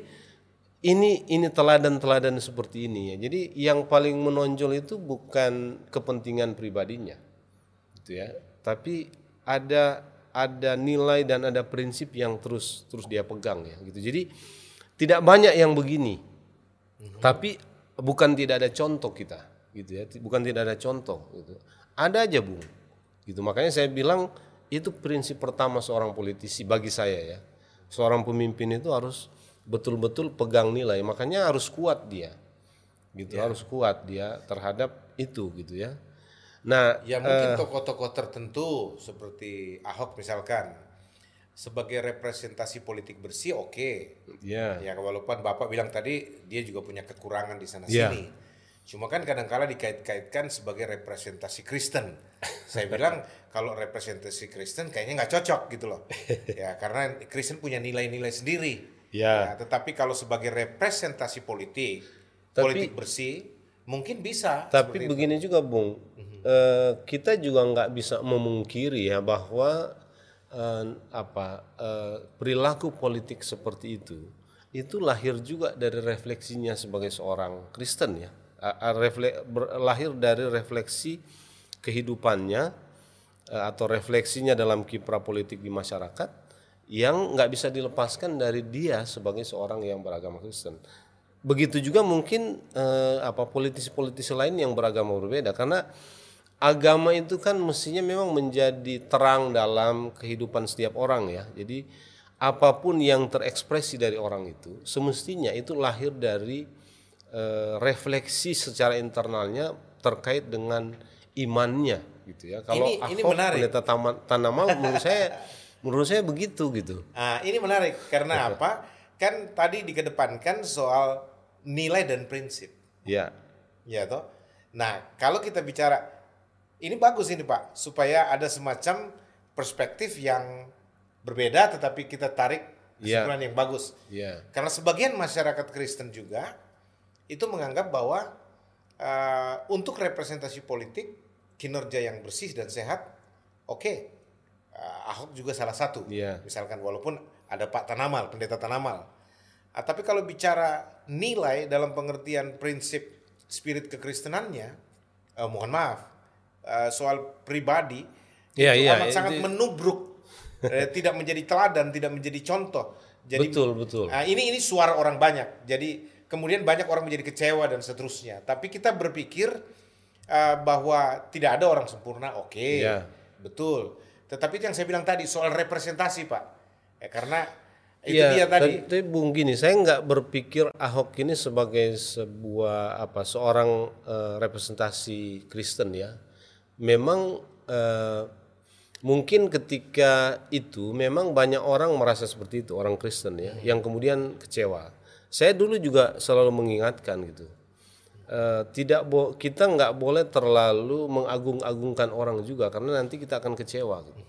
[SPEAKER 2] ini ini teladan-teladan seperti ini ya. Jadi yang paling menonjol itu bukan kepentingan pribadinya, gitu ya. Tapi ada ada nilai dan ada prinsip yang terus terus dia pegang ya, gitu. Jadi tidak banyak yang begini, tapi bukan tidak ada contoh kita, gitu ya. Bukan tidak ada contoh, gitu. Ada aja bung, gitu. Makanya saya bilang itu prinsip pertama seorang politisi bagi saya ya. Seorang pemimpin itu harus betul-betul pegang nilai makanya harus kuat dia gitu harus kuat dia terhadap itu gitu ya nah
[SPEAKER 1] Ya mungkin tokoh-tokoh tertentu seperti Ahok misalkan sebagai representasi politik bersih oke.
[SPEAKER 2] ya
[SPEAKER 1] Ya walaupun Bapak bilang tadi dia juga punya kekurangan di sana
[SPEAKER 2] Ya.
[SPEAKER 1] sini. Cuma kan kadang-kala dikait-kaitkan sebagai representasi Kristen. Saya bilang kalau representasi Kristen kayaknya nggak cocok gitu loh. Ya karena Kristen punya nilai-nilai sendiri.
[SPEAKER 2] Ya.
[SPEAKER 1] Ya, tetapi kalau sebagai representasi politik,
[SPEAKER 2] Tapi-
[SPEAKER 1] politik bersih mungkin bisa.
[SPEAKER 2] tapi
[SPEAKER 1] seperti itu.
[SPEAKER 2] begini juga bung eh, kita juga nggak bisa memungkiri ya bahwa eh, apa eh, perilaku politik seperti itu itu lahir juga dari refleksinya sebagai seorang Kristen ya a- refle- ber- lahir dari refleksi kehidupannya eh, atau refleksinya dalam kiprah politik di masyarakat yang nggak bisa dilepaskan dari dia sebagai seorang yang beragama Kristen. Begitu juga mungkin eh, apa politisi-politisi lain yang beragama berbeda karena agama itu kan mestinya memang menjadi terang dalam kehidupan setiap orang ya. Jadi apa pun yang terekspresi dari orang itu semestinya itu lahir dari eh, refleksi secara internalnya terkait dengan imannya gitu ya. Kalau
[SPEAKER 1] Ini- ini menarik.
[SPEAKER 2] pendeta Tanamal menurut saya menurut saya begitu gitu.
[SPEAKER 1] Ah, ini menarik karena apa? Kan tadi dikedepankan soal nilai dan prinsip,
[SPEAKER 2] Ya.
[SPEAKER 1] ya toh. Nah, kalau kita bicara ini bagus ini Pak, supaya ada semacam perspektif yang berbeda tetapi kita tarik
[SPEAKER 2] Iya.
[SPEAKER 1] kesimpulan yang bagus.
[SPEAKER 2] Ya.
[SPEAKER 1] Karena sebagian masyarakat Kristen juga itu menganggap bahwa eh, untuk representasi politik kinerja yang bersih dan sehat, oke, Eh, Ahok juga salah satu.
[SPEAKER 2] Iya.
[SPEAKER 1] Misalkan walaupun ada Pak Tanamal, pendeta Tanamal. Ah, tapi kalau bicara nilai dalam pengertian prinsip spirit kekristenannya, eh, mohon maaf, eh, soal pribadi
[SPEAKER 2] Iya,
[SPEAKER 1] itu
[SPEAKER 2] iya,
[SPEAKER 1] amat sangat
[SPEAKER 2] itu-
[SPEAKER 1] menubruk, eh, tidak menjadi teladan, tidak menjadi contoh. Jadi
[SPEAKER 2] betul betul.
[SPEAKER 1] Nah, ini ini suara orang banyak. Jadi kemudian banyak orang menjadi kecewa dan seterusnya. Tapi kita berpikir uh, bahwa tidak ada orang sempurna, oke,
[SPEAKER 2] Iya.
[SPEAKER 1] betul. Tetapi itu yang saya bilang tadi soal representasi, Pak. Ya, karena itu
[SPEAKER 2] Iya,
[SPEAKER 1] dia tadi.
[SPEAKER 2] Tapi Bung gini, saya nggak berpikir Ahok ini sebagai sebuah apa seorang eh, representasi Kristen ya. Memang eh, mungkin ketika itu memang banyak orang merasa seperti itu orang Kristen ya, yang kemudian kecewa. Saya dulu juga selalu mengingatkan gitu. Eh, tidak bo kita nggak boleh terlalu mengagung-agungkan orang juga karena nanti kita akan kecewa gitu.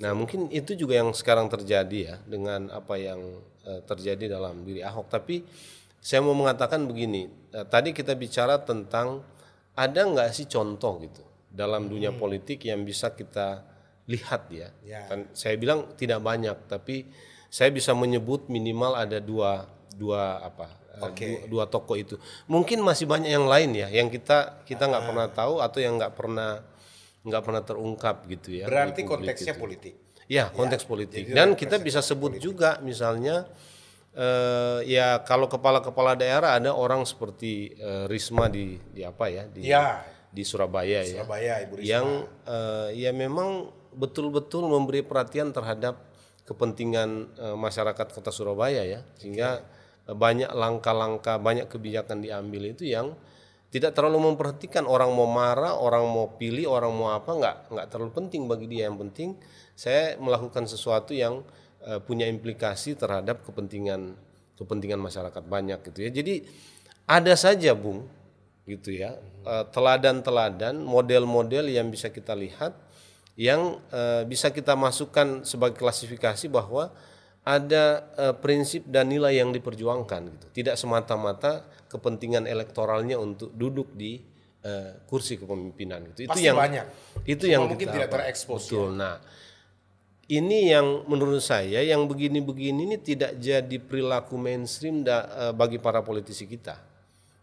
[SPEAKER 2] Nah mungkin itu juga yang sekarang terjadi ya dengan apa yang eh, terjadi dalam diri Ahok. Tapi saya mau mengatakan begini, eh, tadi kita bicara tentang ada nggak sih contoh gitu dalam dunia politik yang bisa kita lihat ya.
[SPEAKER 1] Ya.
[SPEAKER 2] Kan saya bilang tidak banyak, tapi saya bisa menyebut minimal ada dua dua apa eh,
[SPEAKER 1] Oke.
[SPEAKER 2] dua, dua tokoh itu. Mungkin masih banyak yang lain ya yang kita kita nggak pernah tahu atau yang nggak pernah nggak pernah terungkap gitu ya.
[SPEAKER 1] Berarti konteksnya
[SPEAKER 2] itu.
[SPEAKER 1] politik.
[SPEAKER 2] Ya, konteks politik.
[SPEAKER 1] jadi
[SPEAKER 2] Dan kita bisa sebut juga misalnya eh, ya kalau kepala-kepala daerah ada orang seperti eh, Risma di di apa ya di
[SPEAKER 1] Ya.
[SPEAKER 2] di Surabaya, ya.
[SPEAKER 1] Surabaya, Ibu Risma.
[SPEAKER 2] Yang eh, ya memang betul-betul memberi perhatian terhadap kepentingan eh, masyarakat Kota Surabaya ya. Sehingga eh, banyak langkah-langkah, banyak kebijakan diambil itu yang tidak terlalu memperhatikan orang mau marah, orang mau pilih, orang mau apa nggak nggak terlalu penting bagi dia. Yang penting saya melakukan sesuatu yang eh, punya implikasi terhadap kepentingan kepentingan masyarakat banyak gitu ya. Jadi ada saja, Bung, gitu ya. eh, Teladan-teladan, model-model yang bisa kita lihat yang eh, bisa kita masukkan sebagai klasifikasi bahwa ada eh, prinsip dan nilai yang diperjuangkan gitu. Tidak semata-mata kepentingan elektoralnya untuk duduk di eh, kursi kepemimpinan gitu. Itu
[SPEAKER 1] Pasti
[SPEAKER 2] yang
[SPEAKER 1] banyak.
[SPEAKER 2] itu
[SPEAKER 1] Cuma
[SPEAKER 2] yang
[SPEAKER 1] mungkin
[SPEAKER 2] kita
[SPEAKER 1] tidak terekspos ya.
[SPEAKER 2] Betul. Nah, ini yang menurut saya yang begini-begini ini tidak jadi perilaku mainstream da- eh, bagi para politisi kita.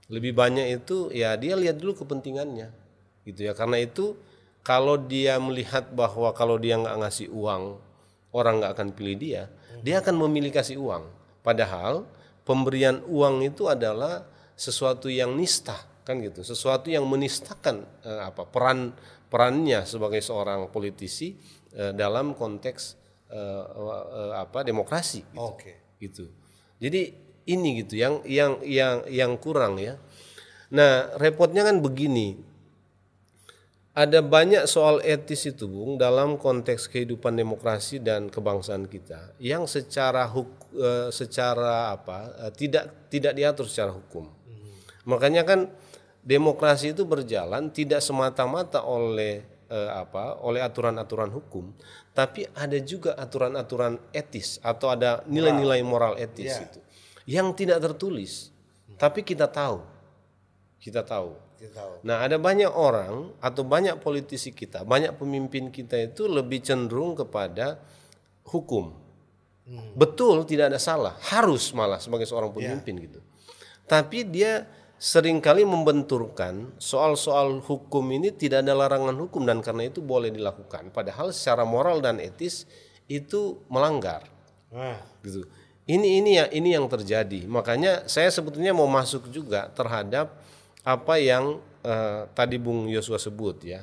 [SPEAKER 2] Lebih banyak itu ya dia lihat dulu kepentingannya, gitu ya. Karena itu kalau dia melihat bahwa kalau dia nggak ngasih uang orang nggak akan pilih dia, dia akan memilih kasih uang. Padahal pemberian uang itu adalah sesuatu yang nista kan gitu, sesuatu yang menistakan eh, apa peran perannya sebagai seorang politisi eh, dalam konteks eh, eh, apa demokrasi gitu
[SPEAKER 1] Oke.
[SPEAKER 2] gitu. Jadi ini gitu yang yang yang yang kurang ya. Nah, repotnya kan begini. Ada banyak soal etis itu, Bung, dalam konteks kehidupan demokrasi dan kebangsaan kita yang secara huk, eh, secara apa? eh, tidak tidak diatur secara hukum. Makanya kan demokrasi itu berjalan tidak semata-mata oleh eh, apa? oleh aturan-aturan hukum, tapi ada juga aturan-aturan etis atau ada nilai-nilai moral etis
[SPEAKER 1] Iya.
[SPEAKER 2] itu yang tidak tertulis, tapi kita tahu. Kita tahu. Nah, ada banyak orang atau banyak politisi kita, banyak pemimpin kita itu lebih cenderung kepada hukum. Betul, tidak ada salah, harus malah sebagai seorang pemimpin gitu. Tapi dia sering kali membenturkan soal-soal hukum ini tidak ada larangan hukum dan karena itu boleh dilakukan. Padahal secara moral dan etis itu melanggar
[SPEAKER 1] Nah,
[SPEAKER 2] gitu. Ini ini ya ini yang terjadi. Makanya saya sebetulnya mau masuk juga terhadap apa yang eh, tadi Bung Yosua sebut ya.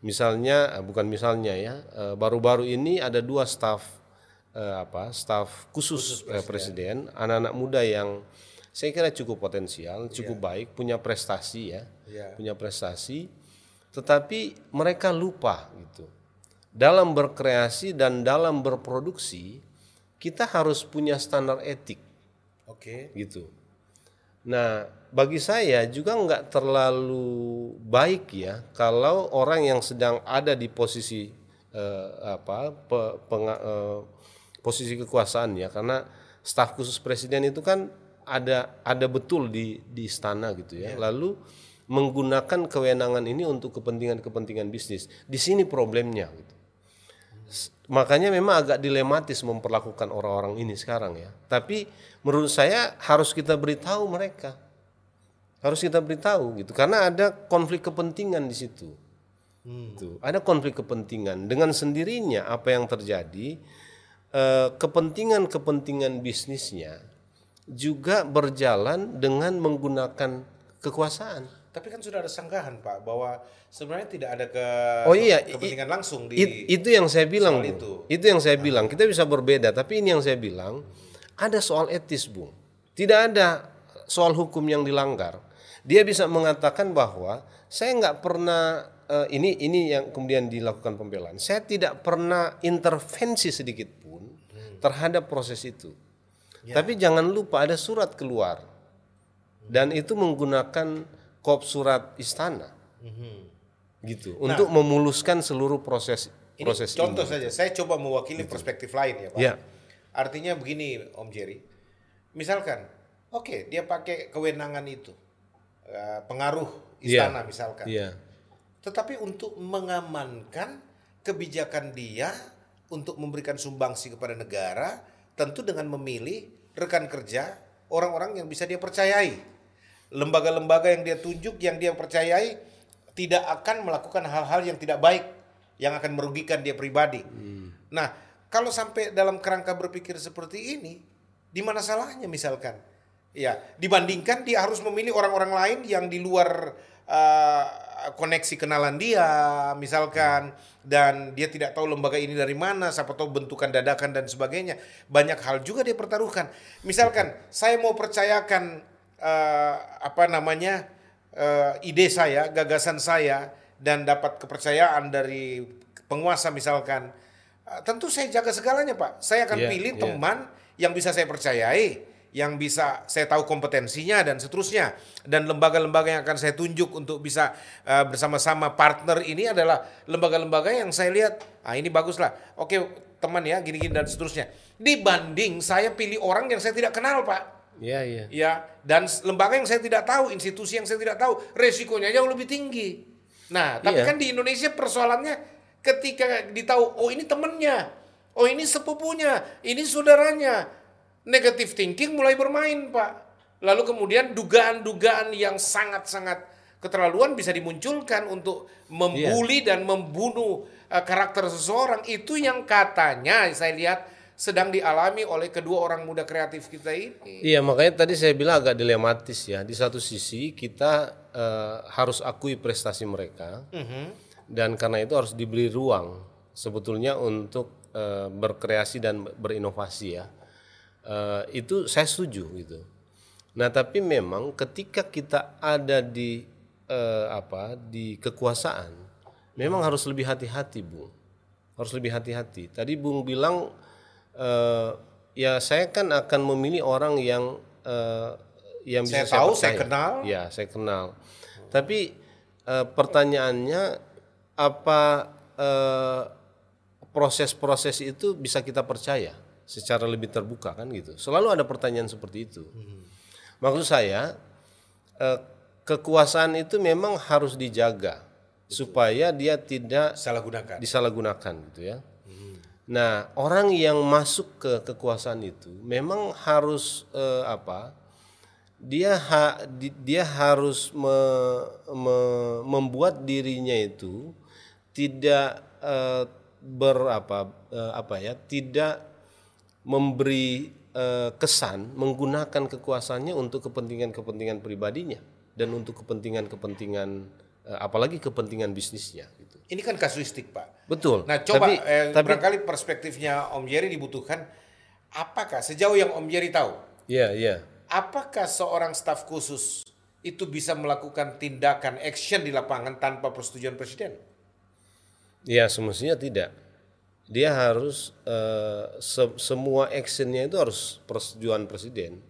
[SPEAKER 2] Misalnya eh, bukan misalnya ya, eh, baru-baru ini ada dua staf eh, apa? staf khusus, eh, presiden, anak-anak muda yang saya kira cukup potensial, cukup baik, punya prestasi ya.
[SPEAKER 1] Iya.
[SPEAKER 2] Punya prestasi tetapi mereka lupa gitu. Dalam berkreasi dan dalam berproduksi kita harus punya standar etik
[SPEAKER 1] oke.
[SPEAKER 2] gitu. Nah, bagi saya juga nggak terlalu baik ya kalau orang yang sedang ada di posisi eh, apa pe- penga- eh, posisi kekuasaan ya karena staf khusus presiden itu kan ada ada betul di di istana gitu ya. Lalu menggunakan kewenangan ini untuk kepentingan-kepentingan bisnis. Di sini problemnya gitu. Makanya memang agak dilematis memperlakukan orang-orang ini sekarang ya. Tapi menurut saya harus kita beritahu mereka. Harus kita beritahu gitu karena ada konflik kepentingan di situ. Tuh, ada konflik kepentingan dengan sendirinya apa yang terjadi eh, kepentingan-kepentingan bisnisnya juga berjalan dengan menggunakan kekuasaan.
[SPEAKER 1] Tapi kan sudah ada sanggahan Pak bahwa sebenarnya tidak ada ke
[SPEAKER 2] Oh iya, i-
[SPEAKER 1] kepentingan langsung di
[SPEAKER 2] It- itu yang saya bilang, Bung.
[SPEAKER 1] itu.
[SPEAKER 2] Itu yang saya bilang. Kita bisa berbeda, tapi ini yang saya bilang ada soal etis, Bung. Tidak ada soal hukum yang dilanggar. Dia bisa mengatakan bahwa saya nggak pernah eh, ini ini yang kemudian dilakukan pembelaan. Saya tidak pernah intervensi sedikit pun terhadap proses itu. Tapi jangan lupa ada surat keluar. Dan itu menggunakan kop surat istana. Gitu. Untuk memuluskan seluruh proses
[SPEAKER 1] Ini
[SPEAKER 2] proses
[SPEAKER 1] contoh
[SPEAKER 2] ini.
[SPEAKER 1] saja, saya coba mewakili perspektif lain ya Pak.
[SPEAKER 2] Ya.
[SPEAKER 1] Artinya begini Om Jerry, misalkan, oke dia pakai kewenangan itu, eh, pengaruh istana misalkan,
[SPEAKER 2] Iya.
[SPEAKER 1] tetapi untuk mengamankan kebijakan dia untuk memberikan sumbangsi kepada negara, tentu dengan memilih rekan kerja orang-orang yang bisa dia percayai, lembaga-lembaga yang dia tunjuk, yang dia percayai tidak akan melakukan hal-hal yang tidak baik, yang akan merugikan dia pribadi. Nah, kalau sampai dalam kerangka berpikir seperti ini, di mana salahnya misalkan? Ya, dibandingkan dia harus memilih orang-orang lain yang di luar eh, koneksi kenalan dia, misalkan, dan dia tidak tahu lembaga ini dari mana, siapa tahu bentukan dadakan dan sebagainya. Banyak hal juga dia pertaruhkan. Misalkan, saya mau percayakan eh, apa namanya eh, ide saya, gagasan saya, dan dapat kepercayaan dari penguasa misalkan, tentu saya jaga segalanya pak. Saya akan
[SPEAKER 2] Iya,
[SPEAKER 1] pilih
[SPEAKER 2] iya.
[SPEAKER 1] teman yang bisa saya percayai, yang bisa saya tahu kompetensinya dan seterusnya. Dan lembaga-lembaga yang akan saya tunjuk untuk bisa eh, bersama-sama partner ini adalah lembaga-lembaga yang saya lihat, ah ini bagus lah. Oke teman ya, gini-gini dan seterusnya. Dibanding saya pilih orang yang saya tidak kenal pak.
[SPEAKER 2] Iya, iya.
[SPEAKER 1] Ya, dan lembaga yang saya tidak tahu, institusi yang saya tidak tahu, resikonya jauh lebih tinggi. Nah, tapi
[SPEAKER 2] Iya.
[SPEAKER 1] kan di Indonesia persoalannya ketika ditahu, oh ini temennya, oh ini sepupunya, ini saudaranya, negative thinking mulai bermain, Pak. Lalu kemudian dugaan-dugaan yang sangat-sangat keterlaluan bisa dimunculkan untuk membuli dan membunuh eh, karakter seseorang. Itu yang katanya saya lihat sedang dialami oleh kedua orang muda kreatif kita ini.
[SPEAKER 2] Iya, makanya tadi saya bilang agak dilematis ya. Di satu sisi kita eh, harus akui prestasi mereka, dan karena itu harus diberi ruang sebetulnya untuk eh, berkreasi dan berinovasi ya. Eh, itu saya setuju gitu. Nah, tapi memang ketika kita ada di eh, apa di kekuasaan, memang harus lebih hati-hati, Bung. Harus lebih hati-hati. Tadi Bung bilang eh, ya saya kan akan memilih orang yang eh, yang bisa
[SPEAKER 1] Saya tahu, saya kenal.
[SPEAKER 2] Ya, saya kenal. Tapi eh, pertanyaannya apa eh, proses-proses itu bisa kita percaya secara lebih terbuka kan gitu. Selalu ada pertanyaan seperti itu. Maksud saya eh, kekuasaan itu memang harus dijaga supaya dia tidak
[SPEAKER 1] Salah gunakan.
[SPEAKER 2] disalahgunakan gitu ya. Nah, orang yang masuk ke kekuasaan itu memang harus eh, apa? Dia ha- di- dia harus me- me- membuat dirinya itu tidak eh, berapa eh, apa ya? Tidak memberi eh, kesan menggunakan kekuasaannya untuk kepentingan-kepentingan pribadinya dan untuk kepentingan-kepentingan eh, apalagi kepentingan bisnisnya gitu.
[SPEAKER 1] Ini kan kasuistik, Pak.
[SPEAKER 2] Betul.
[SPEAKER 1] Nah, coba
[SPEAKER 2] Tapi-
[SPEAKER 1] eh,
[SPEAKER 2] tapi-
[SPEAKER 1] barangkali perspektifnya Om Jerry dibutuhkan apakah sejauh yang Om Jerry tahu,
[SPEAKER 2] Iya, iya.
[SPEAKER 1] apakah seorang staf khusus itu bisa melakukan tindakan action di lapangan tanpa persetujuan presiden?
[SPEAKER 2] Ya semestinya tidak. Dia harus eh, se- semua actionnya itu harus persetujuan presiden.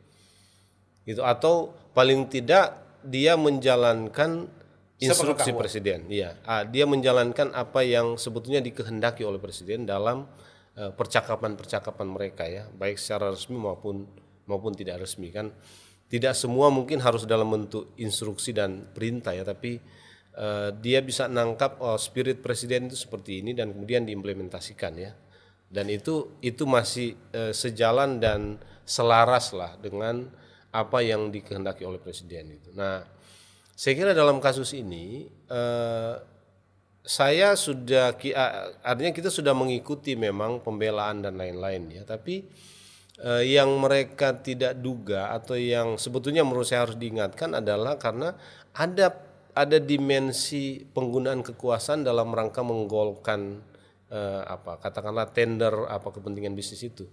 [SPEAKER 2] Gitu atau paling tidak dia menjalankan instruksi presiden. Iya, Ah, dia menjalankan apa yang sebetulnya dikehendaki oleh presiden dalam eh, percakapan-percakapan mereka ya, baik secara resmi maupun maupun tidak resmi kan. Tidak semua mungkin harus dalam bentuk instruksi dan perintah ya, tapi eh, dia bisa nangkap oh, spirit presiden itu seperti ini dan kemudian diimplementasikan ya. Dan itu itu masih eh, sejalan dan selaras lah dengan apa yang dikehendaki oleh presiden itu. Nah, saya kira dalam kasus ini eh, saya sudah artinya kita sudah mengikuti memang pembelaan dan lain-lain ya, tapi eh, yang mereka tidak duga atau yang sebetulnya menurut saya harus diingatkan adalah karena ada ada dimensi penggunaan kekuasaan dalam rangka menggolkan eh, apa katakanlah tender apa kepentingan bisnis itu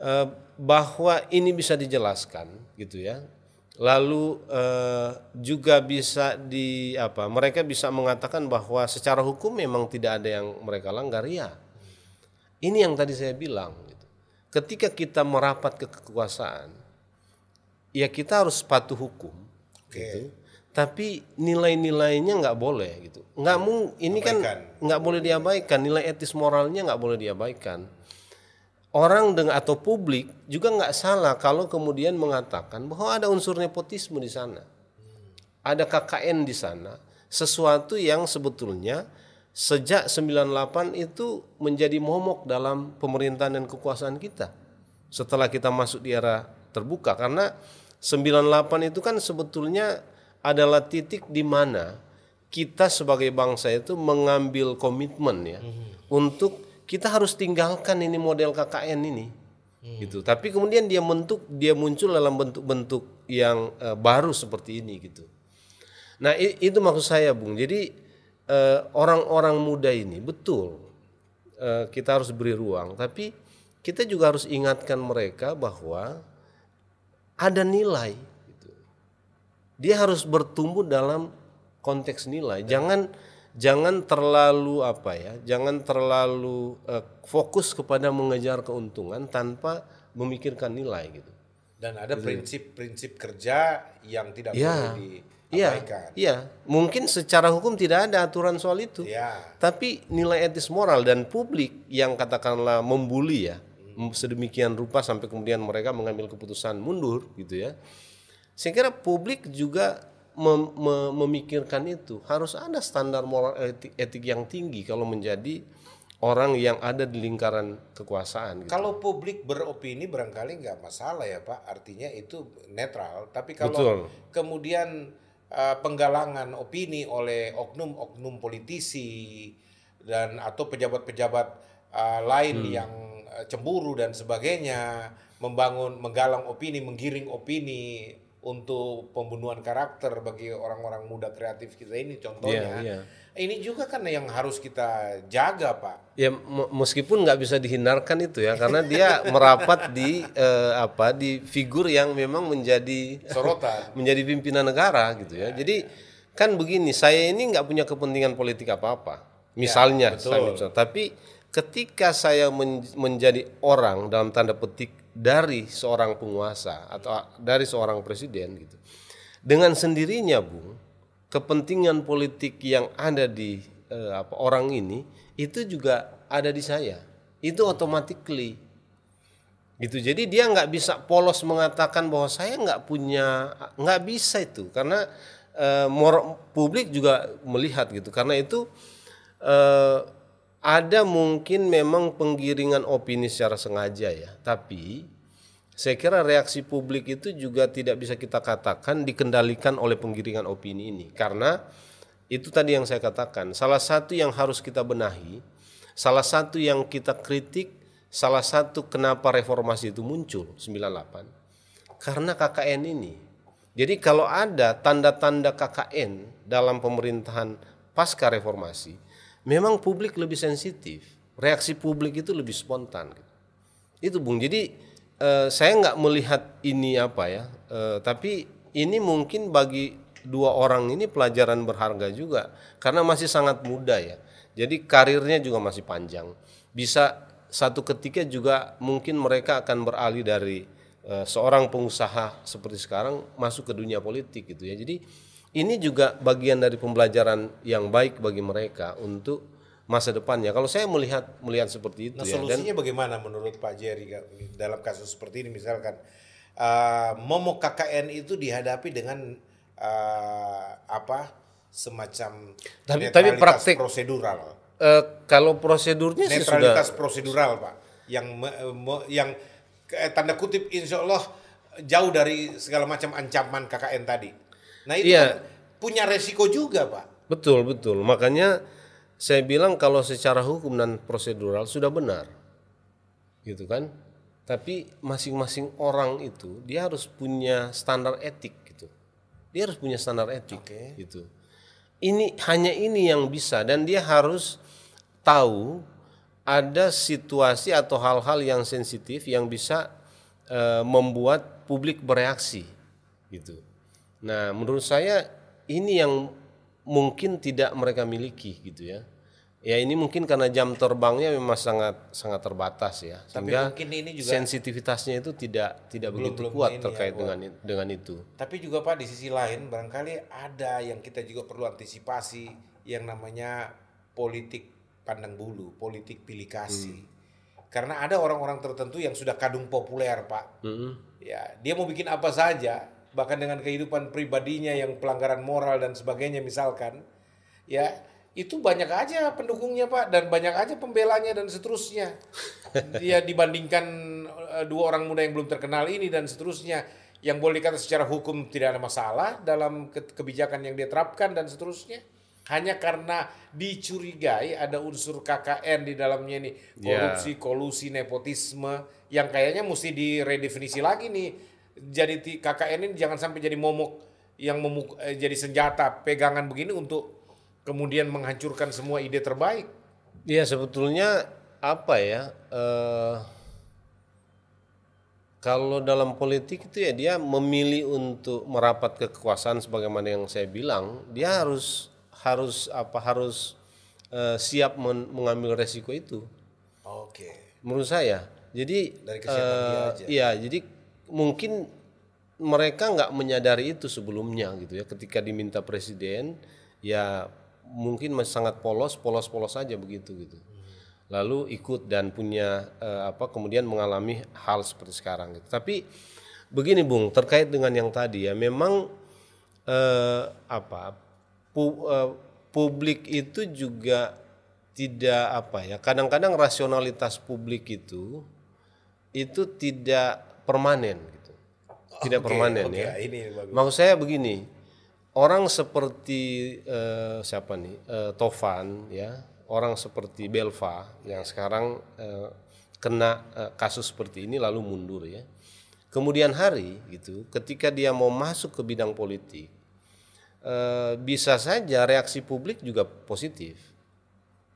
[SPEAKER 2] eh, bahwa ini bisa dijelaskan gitu ya lalu eh, juga bisa di apa mereka bisa mengatakan bahwa secara hukum memang tidak ada yang mereka langgar ya ini yang tadi saya bilang gitu. ketika kita merapat ke kekuasaan ya kita harus patuh hukum okay. gitu tapi nilai-nilainya nggak boleh gitu nggak mung ini kan Abaikan. kan nggak boleh diabaikan nilai etis moralnya nggak boleh diabaikan orang dengan atau publik juga nggak salah kalau kemudian mengatakan bahwa ada unsur nepotisme di sana. Ada KKN di sana, sesuatu yang sebetulnya sejak 98 itu menjadi momok dalam pemerintahan dan kekuasaan kita. Setelah kita masuk di era terbuka karena 98 itu kan sebetulnya adalah titik di mana kita sebagai bangsa itu mengambil komitmen ya mm -hmm. untuk kita harus tinggalkan ini model KKN ini hmm. gitu tapi kemudian dia bentuk dia muncul dalam bentuk-bentuk yang uh, baru seperti ini gitu nah itu maksud saya bung jadi eh, orang-orang uh, muda ini betul uh, kita harus beri ruang tapi kita juga harus ingatkan mereka bahwa ada nilai. Dia harus bertumbuh dalam konteks nilai jangan jangan terlalu apa ya, jangan terlalu uh, fokus kepada mengejar keuntungan tanpa memikirkan nilai gitu.
[SPEAKER 1] Dan ada prinsip-prinsip kerja yang tidak ya. boleh
[SPEAKER 2] diabaikan. Iya, iya, mungkin secara hukum tidak ada aturan soal itu. Ya. Tapi nilai etis moral dan publik yang katakanlah membuli ya, hmm. sedemikian rupa sampai kemudian mereka mengambil keputusan mundur gitu ya. Saya kira publik juga mem mem memikirkan itu harus ada standar moral etik, etik yang tinggi kalau menjadi orang yang ada di lingkaran kekuasaan.
[SPEAKER 1] Gitu. Kalau publik beropini barangkali nggak masalah ya Pak, artinya itu netral. Tapi kalau Betul. kemudian uh, penggalangan opini oleh oknum-oknum politisi dan atau pejabat-pejabat uh, lain hmm. yang uh, cemburu dan sebagainya, membangun, menggalang opini, menggiring opini untuk pembunuhan karakter bagi orang-orang muda kreatif kita ini contohnya. Yeah, yeah. Ini juga kan yang harus kita jaga, Pak.
[SPEAKER 2] Ya meskipun nggak bisa dihindarkan itu ya, karena dia merapat di eh, apa di figur yang memang menjadi
[SPEAKER 1] sorotan,
[SPEAKER 2] menjadi pimpinan negara gitu ya. Jadi kan begini, saya ini nggak punya kepentingan politik apa-apa. Misalnya, ya, misalnya, tapi ketika saya men menjadi orang dalam tanda petik dari seorang penguasa atau dari seorang presiden gitu. Dengan sendirinya, Bung, kepentingan politik yang ada di eh, apa orang ini itu juga ada di saya. Itu automatically gitu. Jadi dia nggak bisa polos mengatakan bahwa saya nggak punya nggak bisa itu karena eh, publik juga melihat gitu. Karena itu eh, ada mungkin memang penggiringan opini secara sengaja ya, tapi saya kira reaksi publik itu juga tidak bisa kita katakan dikendalikan oleh penggiringan opini ini. Karena itu tadi yang saya katakan salah satu yang harus kita benahi salah satu yang kita kritik salah satu kenapa reformasi itu muncul 98 karena KKN ini. Jadi kalau ada tanda-tanda KKN dalam pemerintahan pasca reformasi memang publik lebih sensitif, reaksi publik itu lebih spontan. Itu bung. Jadi eh, saya nggak melihat ini apa ya, eh, tapi ini mungkin bagi dua orang ini pelajaran berharga juga karena masih sangat muda ya. Jadi karirnya juga masih panjang. Bisa satu ketika juga mungkin mereka akan beralih dari eh, seorang pengusaha seperti sekarang masuk ke dunia politik gitu ya. Jadi ini juga bagian dari pembelajaran yang baik bagi mereka untuk masa depannya. Kalau saya melihat melihat seperti itu
[SPEAKER 1] nah, ya. Solusinya dan, bagaimana menurut Pak Jerry dalam kasus seperti ini misalkan uh, momok KKN itu dihadapi dengan uh, apa semacam
[SPEAKER 2] tapi tapi praktik
[SPEAKER 1] prosedural.
[SPEAKER 2] Uh, kalau prosedurnya
[SPEAKER 1] netralitas sudah, prosedural Pak yang yang tanda kutip insya Allah jauh dari segala macam ancaman KKN tadi. Nah itu iya. kan punya resiko juga, Pak.
[SPEAKER 2] Betul, betul. Makanya Saya bilang kalau secara hukum dan prosedural sudah benar, gitu kan? Tapi masing-masing orang itu dia harus punya standar etik gitu. Dia harus punya standar etik
[SPEAKER 1] Oke.
[SPEAKER 2] gitu. Ini hanya ini yang bisa dan dia harus tahu ada situasi atau hal-hal yang sensitif yang bisa eh, membuat publik bereaksi gitu. Nah, menurut saya ini yang mungkin tidak mereka miliki gitu ya. Ya ini mungkin karena jam terbangnya memang sangat sangat terbatas ya.
[SPEAKER 1] Tapi
[SPEAKER 2] Sehingga
[SPEAKER 1] mungkin ini juga
[SPEAKER 2] sensitivitasnya itu tidak tidak begitu
[SPEAKER 1] belum
[SPEAKER 2] kuat
[SPEAKER 1] ya,
[SPEAKER 2] terkait
[SPEAKER 1] Pak.
[SPEAKER 2] dengan dengan itu.
[SPEAKER 1] Tapi juga Pak di sisi lain barangkali ada yang kita juga perlu antisipasi yang namanya politik pandang bulu, politik pilih kasih. Karena ada orang-orang tertentu yang sudah kadung populer Pak.
[SPEAKER 2] Mm-mm.
[SPEAKER 1] Ya, dia mau bikin apa saja, bahkan dengan kehidupan pribadinya yang pelanggaran moral dan sebagainya misalkan, ya itu banyak aja pendukungnya Pak dan banyak aja pembelanya dan seterusnya. Dia dibandingkan eh, dua orang muda yang belum terkenal ini dan seterusnya yang boleh dikata secara hukum tidak ada masalah dalam ke- kebijakan yang dia terapkan dan seterusnya. Hanya karena dicurigai ada unsur KKN di dalamnya ini
[SPEAKER 2] Ya.
[SPEAKER 1] korupsi, kolusi, nepotisme yang kayaknya mesti diredefinisi lagi nih. Jadi KKN ini jangan sampai jadi momok yang memuk- eh, jadi senjata pegangan begini untuk kemudian menghancurkan semua ide terbaik.
[SPEAKER 2] Iya sebetulnya apa ya? eh, kalau dalam politik itu ya dia memilih untuk merapat ke kekuasaan sebagaimana yang saya bilang, dia harus harus apa harus eh, siap men- mengambil resiko itu.
[SPEAKER 1] Oke.
[SPEAKER 2] Menurut saya. Jadi
[SPEAKER 1] Dari kesiapan dia
[SPEAKER 2] eh,
[SPEAKER 1] aja.
[SPEAKER 2] Iya, jadi mungkin mereka nggak menyadari itu sebelumnya gitu ya. Ketika diminta presiden, ya mungkin masih sangat polos, polos-polos saja begitu gitu. Lalu ikut dan punya eh, apa kemudian mengalami hal seperti sekarang gitu. Tapi begini Bung, terkait dengan yang tadi ya, memang eh, apa pu- eh, publik itu juga tidak apa ya kadang-kadang rasionalitas publik itu itu tidak permanen gitu. Tidak
[SPEAKER 1] Oke,
[SPEAKER 2] permanen
[SPEAKER 1] oke,
[SPEAKER 2] ya.
[SPEAKER 1] Ini bagus.
[SPEAKER 2] maksud saya begini orang seperti eh, siapa nih Eh, Tovan ya orang seperti Belva yang sekarang eh, kena eh, kasus seperti ini lalu mundur ya. Kemudian hari gitu ketika dia mau masuk ke bidang politik eh, bisa saja reaksi publik juga positif.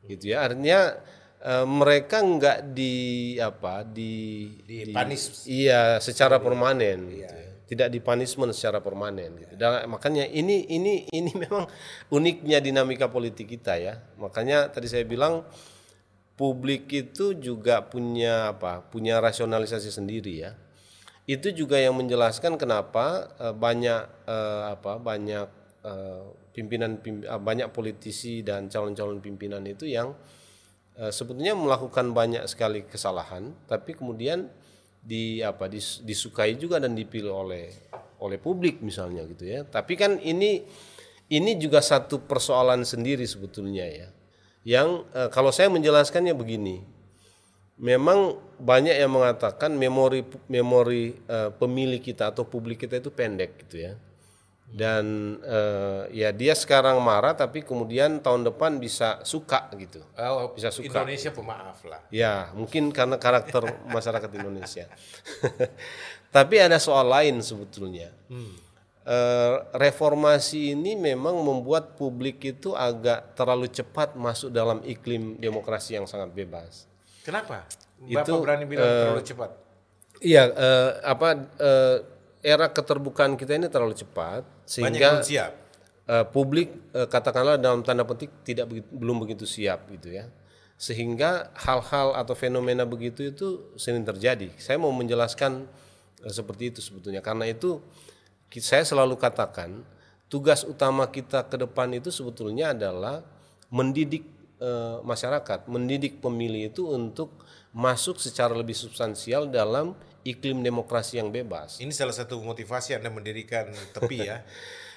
[SPEAKER 2] Gitu ya artinya eh, mereka nggak di apa di,
[SPEAKER 1] Dipanis.
[SPEAKER 2] iya secara permanen gitu ya. tidak dipunishment secara permanen gitu. Dan makanya ini ini ini memang uniknya dinamika politik kita ya makanya tadi saya bilang publik itu juga punya apa punya rasionalisasi sendiri ya itu juga yang menjelaskan kenapa eh, banyak eh, apa banyak eh, pimpinan pim- banyak politisi dan calon-calon pimpinan itu yang sebetulnya melakukan banyak sekali kesalahan tapi kemudian di apa dis- disukai juga dan dipilih oleh oleh publik misalnya gitu ya. Tapi kan ini ini juga satu persoalan sendiri sebetulnya ya. Yang eh, kalau saya menjelaskannya begini memang banyak yang mengatakan memori memori eh, pemilih kita atau publik kita itu pendek gitu ya dan eh, ya dia sekarang marah tapi kemudian tahun depan bisa suka gitu
[SPEAKER 1] Oh,
[SPEAKER 2] Bisa suka.
[SPEAKER 1] Indonesia pemaaf lah.
[SPEAKER 2] ya mungkin karena karakter masyarakat Indonesia tapi ada soal lain sebetulnya Eh, reformasi ini memang membuat publik itu agak terlalu cepat masuk dalam iklim demokrasi yang sangat bebas
[SPEAKER 1] Kenapa? Bapak
[SPEAKER 2] Itu,
[SPEAKER 1] berani bilang terlalu cepat.
[SPEAKER 2] Iya, eh, apa eh, era keterbukaan kita ini terlalu cepat sehingga
[SPEAKER 1] siap.
[SPEAKER 2] eh, publik eh, katakanlah dalam tanda petik tidak begitu, belum begitu siap gitu ya. Sehingga hal-hal atau fenomena begitu itu sering terjadi. Saya mau menjelaskan eh, seperti itu sebetulnya karena itu saya selalu katakan tugas utama kita ke depan itu sebetulnya adalah mendidik eh, masyarakat, mendidik pemilih itu untuk masuk secara lebih substansial dalam iklim demokrasi yang bebas.
[SPEAKER 1] Ini salah satu motivasi Anda mendirikan tepi ya.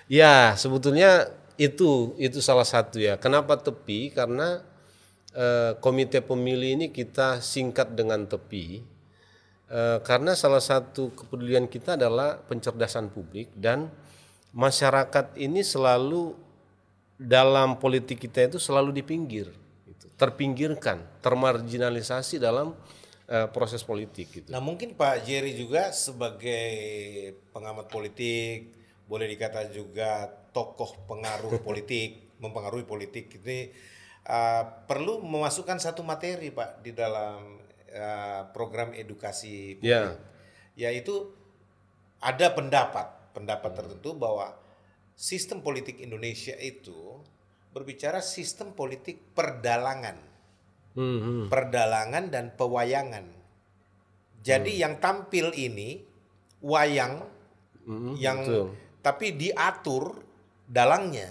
[SPEAKER 2] Ya, sebetulnya itu itu salah satu ya. Kenapa tepi? Karena eh, komite pemilih ini kita singkat dengan tepi. Eh, karena salah satu kepedulian kita adalah pencerdasan publik dan masyarakat ini selalu dalam politik kita itu selalu di pinggir, gitu. terpinggirkan, termarginalisasi dalam uh, proses politik. Gitu.
[SPEAKER 1] Nah mungkin Pak Jerry juga sebagai pengamat politik, boleh dikata juga tokoh pengaruh politik, mempengaruhi politik ini uh, perlu memasukkan satu materi Pak di dalam uh, program edukasi publik,
[SPEAKER 2] Ya.
[SPEAKER 1] yaitu ada pendapat pendapat tertentu bahwa sistem politik Indonesia itu berbicara sistem politik perdalangan
[SPEAKER 2] Hmm, hmm.
[SPEAKER 1] perdalangan dan pewayangan. Jadi yang tampil ini wayang
[SPEAKER 2] Hmm,
[SPEAKER 1] yang
[SPEAKER 2] betul.
[SPEAKER 1] tapi diatur dalangnya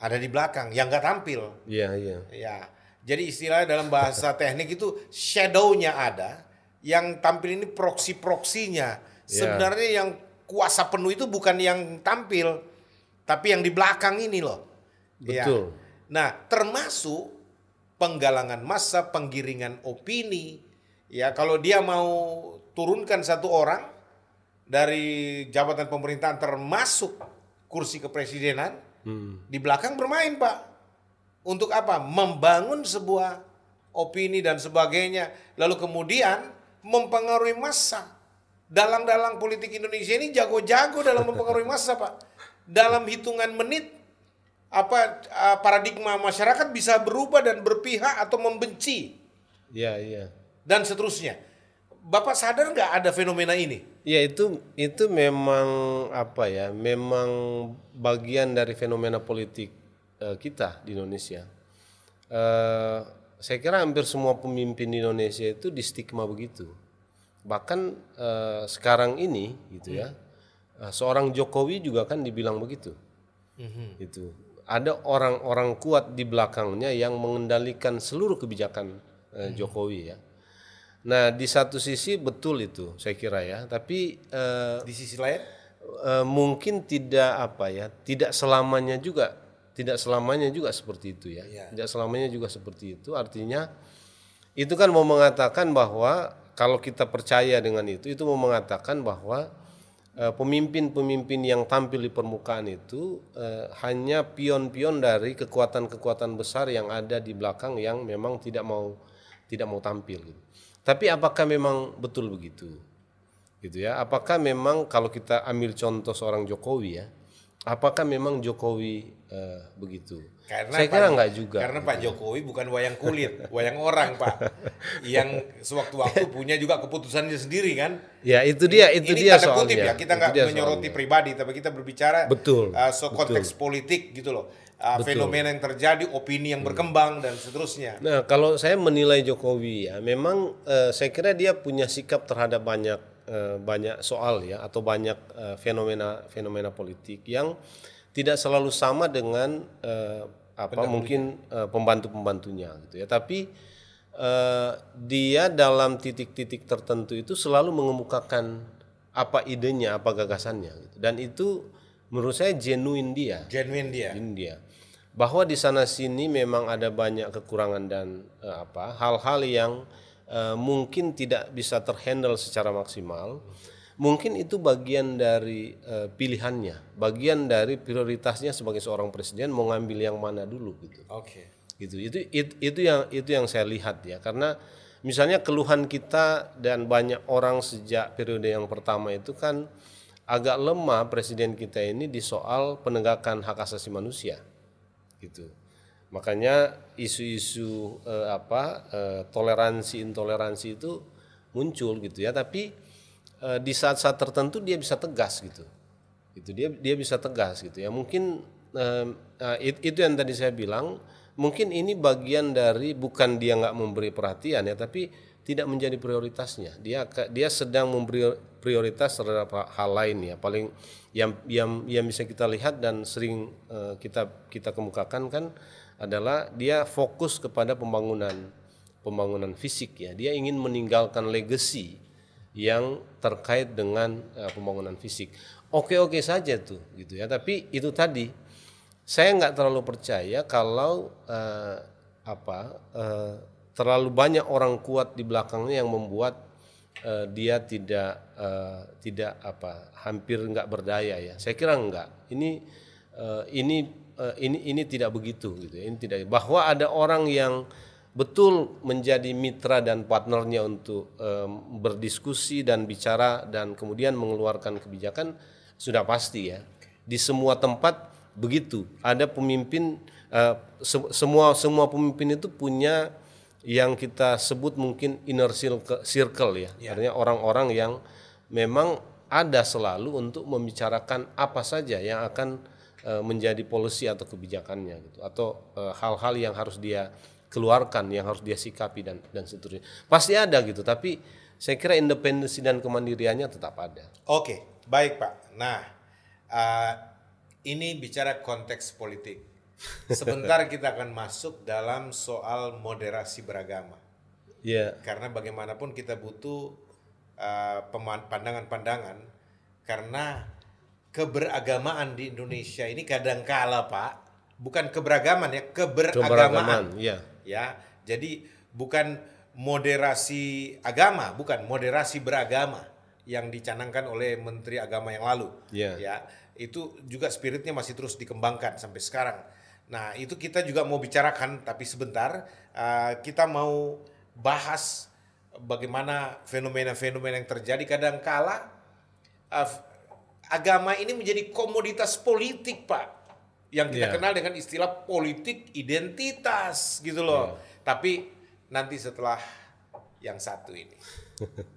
[SPEAKER 1] ada di belakang yang nggak tampil.
[SPEAKER 2] Iya, iya.
[SPEAKER 1] Ya. Jadi istilahnya dalam bahasa teknik itu shadow-nya ada, yang tampil ini proksi-proksinya. Sebenarnya yang kuasa penuh itu bukan yang tampil, tapi yang di belakang ini loh. Ya.
[SPEAKER 2] Betul.
[SPEAKER 1] Nah, termasuk penggalangan massa, penggiringan opini. Ya, kalau dia mau turunkan satu orang dari jabatan pemerintahan termasuk kursi kepresidenan,
[SPEAKER 2] Hmm.
[SPEAKER 1] di belakang bermain, Pak. Untuk apa? Membangun sebuah opini dan sebagainya. Lalu kemudian mempengaruhi massa. Dalang-dalang politik Indonesia ini jago-jago dalam mempengaruhi massa, Pak. Dalam hitungan menit apa eh, paradigma masyarakat bisa berubah dan berpihak atau membenci
[SPEAKER 2] Iya, iya.
[SPEAKER 1] dan seterusnya. Bapak sadar nggak ada fenomena ini?
[SPEAKER 2] Ya itu itu memang apa ya? Memang bagian dari fenomena politik eh, kita di Indonesia. Eh, saya kira hampir semua pemimpin di Indonesia itu di stigma begitu. Bahkan eh, sekarang ini gitu ya, eh, seorang Jokowi juga kan dibilang begitu. Itu ada orang-orang kuat di belakangnya yang mengendalikan seluruh kebijakan eh, Jokowi ya. Nah di satu sisi betul itu saya kira ya, tapi eh,
[SPEAKER 1] Di sisi lain,
[SPEAKER 2] eh, mungkin tidak apa ya, tidak selamanya juga, tidak selamanya juga seperti itu ya,
[SPEAKER 1] Iya.
[SPEAKER 2] tidak selamanya juga seperti itu. Artinya itu kan mau mengatakan bahwa kalau kita percaya dengan itu, itu mau mengatakan bahwa pemimpin-pemimpin yang tampil di permukaan itu eh, hanya pion-pion dari kekuatan-kekuatan besar yang ada di belakang yang memang tidak mau tidak mau tampil. Gitu. Tapi apakah memang betul begitu? gitu ya. Apakah memang kalau kita ambil contoh seorang Jokowi ya, apakah memang Jokowi eh, begitu?
[SPEAKER 1] Karena
[SPEAKER 2] Saya kira
[SPEAKER 1] Pak-
[SPEAKER 2] enggak juga.
[SPEAKER 1] Karena Pak Jokowi bukan wayang kulit, wayang orang Pak, yang sewaktu-waktu punya juga keputusannya sendiri kan.
[SPEAKER 2] Ya itu dia, itu
[SPEAKER 1] Ini
[SPEAKER 2] dia
[SPEAKER 1] tanda
[SPEAKER 2] soalnya.
[SPEAKER 1] kutip ya, kita nggak menyoroti
[SPEAKER 2] soalnya.
[SPEAKER 1] pribadi, tapi kita berbicara
[SPEAKER 2] Betul,
[SPEAKER 1] uh, so konteks politik gitu loh, Uh, fenomena yang terjadi, opini yang berkembang dan seterusnya.
[SPEAKER 2] Nah kalau saya menilai Jokowi ya, memang eh, saya kira dia punya sikap terhadap banyak eh, banyak soal ya atau banyak eh, fenomena fenomena politik yang tidak selalu sama dengan eh, apa mungkin eh, pembantu-pembantunya gitu ya. Tapi eh, dia dalam titik-titik tertentu itu selalu mengemukakan apa idenya, apa gagasannya gitu. Dan itu menurut saya genuine dia.
[SPEAKER 1] Genuine dia.
[SPEAKER 2] India bahwa di sana sini memang ada banyak kekurangan dan eh, apa hal-hal yang eh, mungkin tidak bisa terhandle secara maksimal mungkin itu bagian dari eh, pilihannya bagian dari prioritasnya sebagai seorang presiden mau ngambil yang mana dulu gitu.
[SPEAKER 1] Oke.
[SPEAKER 2] gitu. Itu, itu itu yang itu yang saya lihat ya. Karena misalnya keluhan kita dan banyak orang sejak periode yang pertama itu kan agak lemah presiden kita ini di soal penegakan hak asasi manusia. Gitu. Makanya isu-isu eh, apa eh, toleransi intoleransi itu muncul gitu ya. Tapi eh, di saat-saat tertentu dia bisa tegas gitu. Itu dia dia bisa tegas gitu. Ya mungkin eh, eh, it- itu yang tadi saya bilang mungkin ini bagian dari bukan dia nggak memberi perhatian ya tapi tidak menjadi prioritasnya. Dia dia sedang memberi prioritas terhadap ha- hal lain ya. Paling yang yang yang bisa kita lihat dan sering eh, kita kita kemukakan kan adalah dia fokus kepada pembangunan pembangunan fisik ya. Dia ingin meninggalkan legacy yang terkait dengan eh, pembangunan fisik. Oke-oke saja tuh gitu ya, tapi itu tadi saya nggak terlalu percaya kalau eh, apa eh, terlalu banyak orang kuat di belakangnya yang membuat eh, dia tidak eh, tidak apa hampir nggak berdaya ya. Saya kira enggak. Ini eh, ini eh, ini ini tidak begitu gitu. ya. Ini tidak bahwa ada orang yang betul menjadi mitra dan partnernya untuk em, berdiskusi dan bicara dan kemudian mengeluarkan kebijakan sudah pasti ya. Di semua tempat begitu. Ada pemimpin eh, se- semua semua pemimpin itu punya yang kita sebut mungkin inner circle, circle ya. Artinya orang-orang yang memang ada selalu untuk membicarakan apa saja yang akan eh, menjadi polisi atau kebijakannya gitu atau eh, hal-hal yang harus dia keluarkan yang harus dia sikapi dan dan seterusnya pasti ada gitu tapi saya kira independensi dan kemandiriannya tetap ada
[SPEAKER 1] Oke, baik Pak. Nah, eh, ini bicara konteks politik. Sebentar kita akan masuk dalam soal moderasi beragama.
[SPEAKER 2] ya
[SPEAKER 1] Karena bagaimanapun kita butuh peman- pandangan-pandangan karena keberagamaan di Indonesia ini kadangkala Pak, bukan keberagaman ya, keberagamaan.
[SPEAKER 2] keberagaman ya
[SPEAKER 1] Ya, jadi bukan moderasi agama, bukan moderasi beragama yang dicanangkan oleh Menteri Agama yang lalu.
[SPEAKER 2] Iya.
[SPEAKER 1] Ya, itu juga spiritnya masih terus dikembangkan sampai sekarang. Nah, itu kita juga mau bicarakan, tapi sebentar uh, kita mau bahas bagaimana fenomena-fenomena yang terjadi kadang kala uh, agama ini menjadi komoditas politik, Pak. Yang kita
[SPEAKER 2] Iya.
[SPEAKER 1] kenal dengan istilah politik identitas gitu loh. Tapi nanti setelah yang satu ini.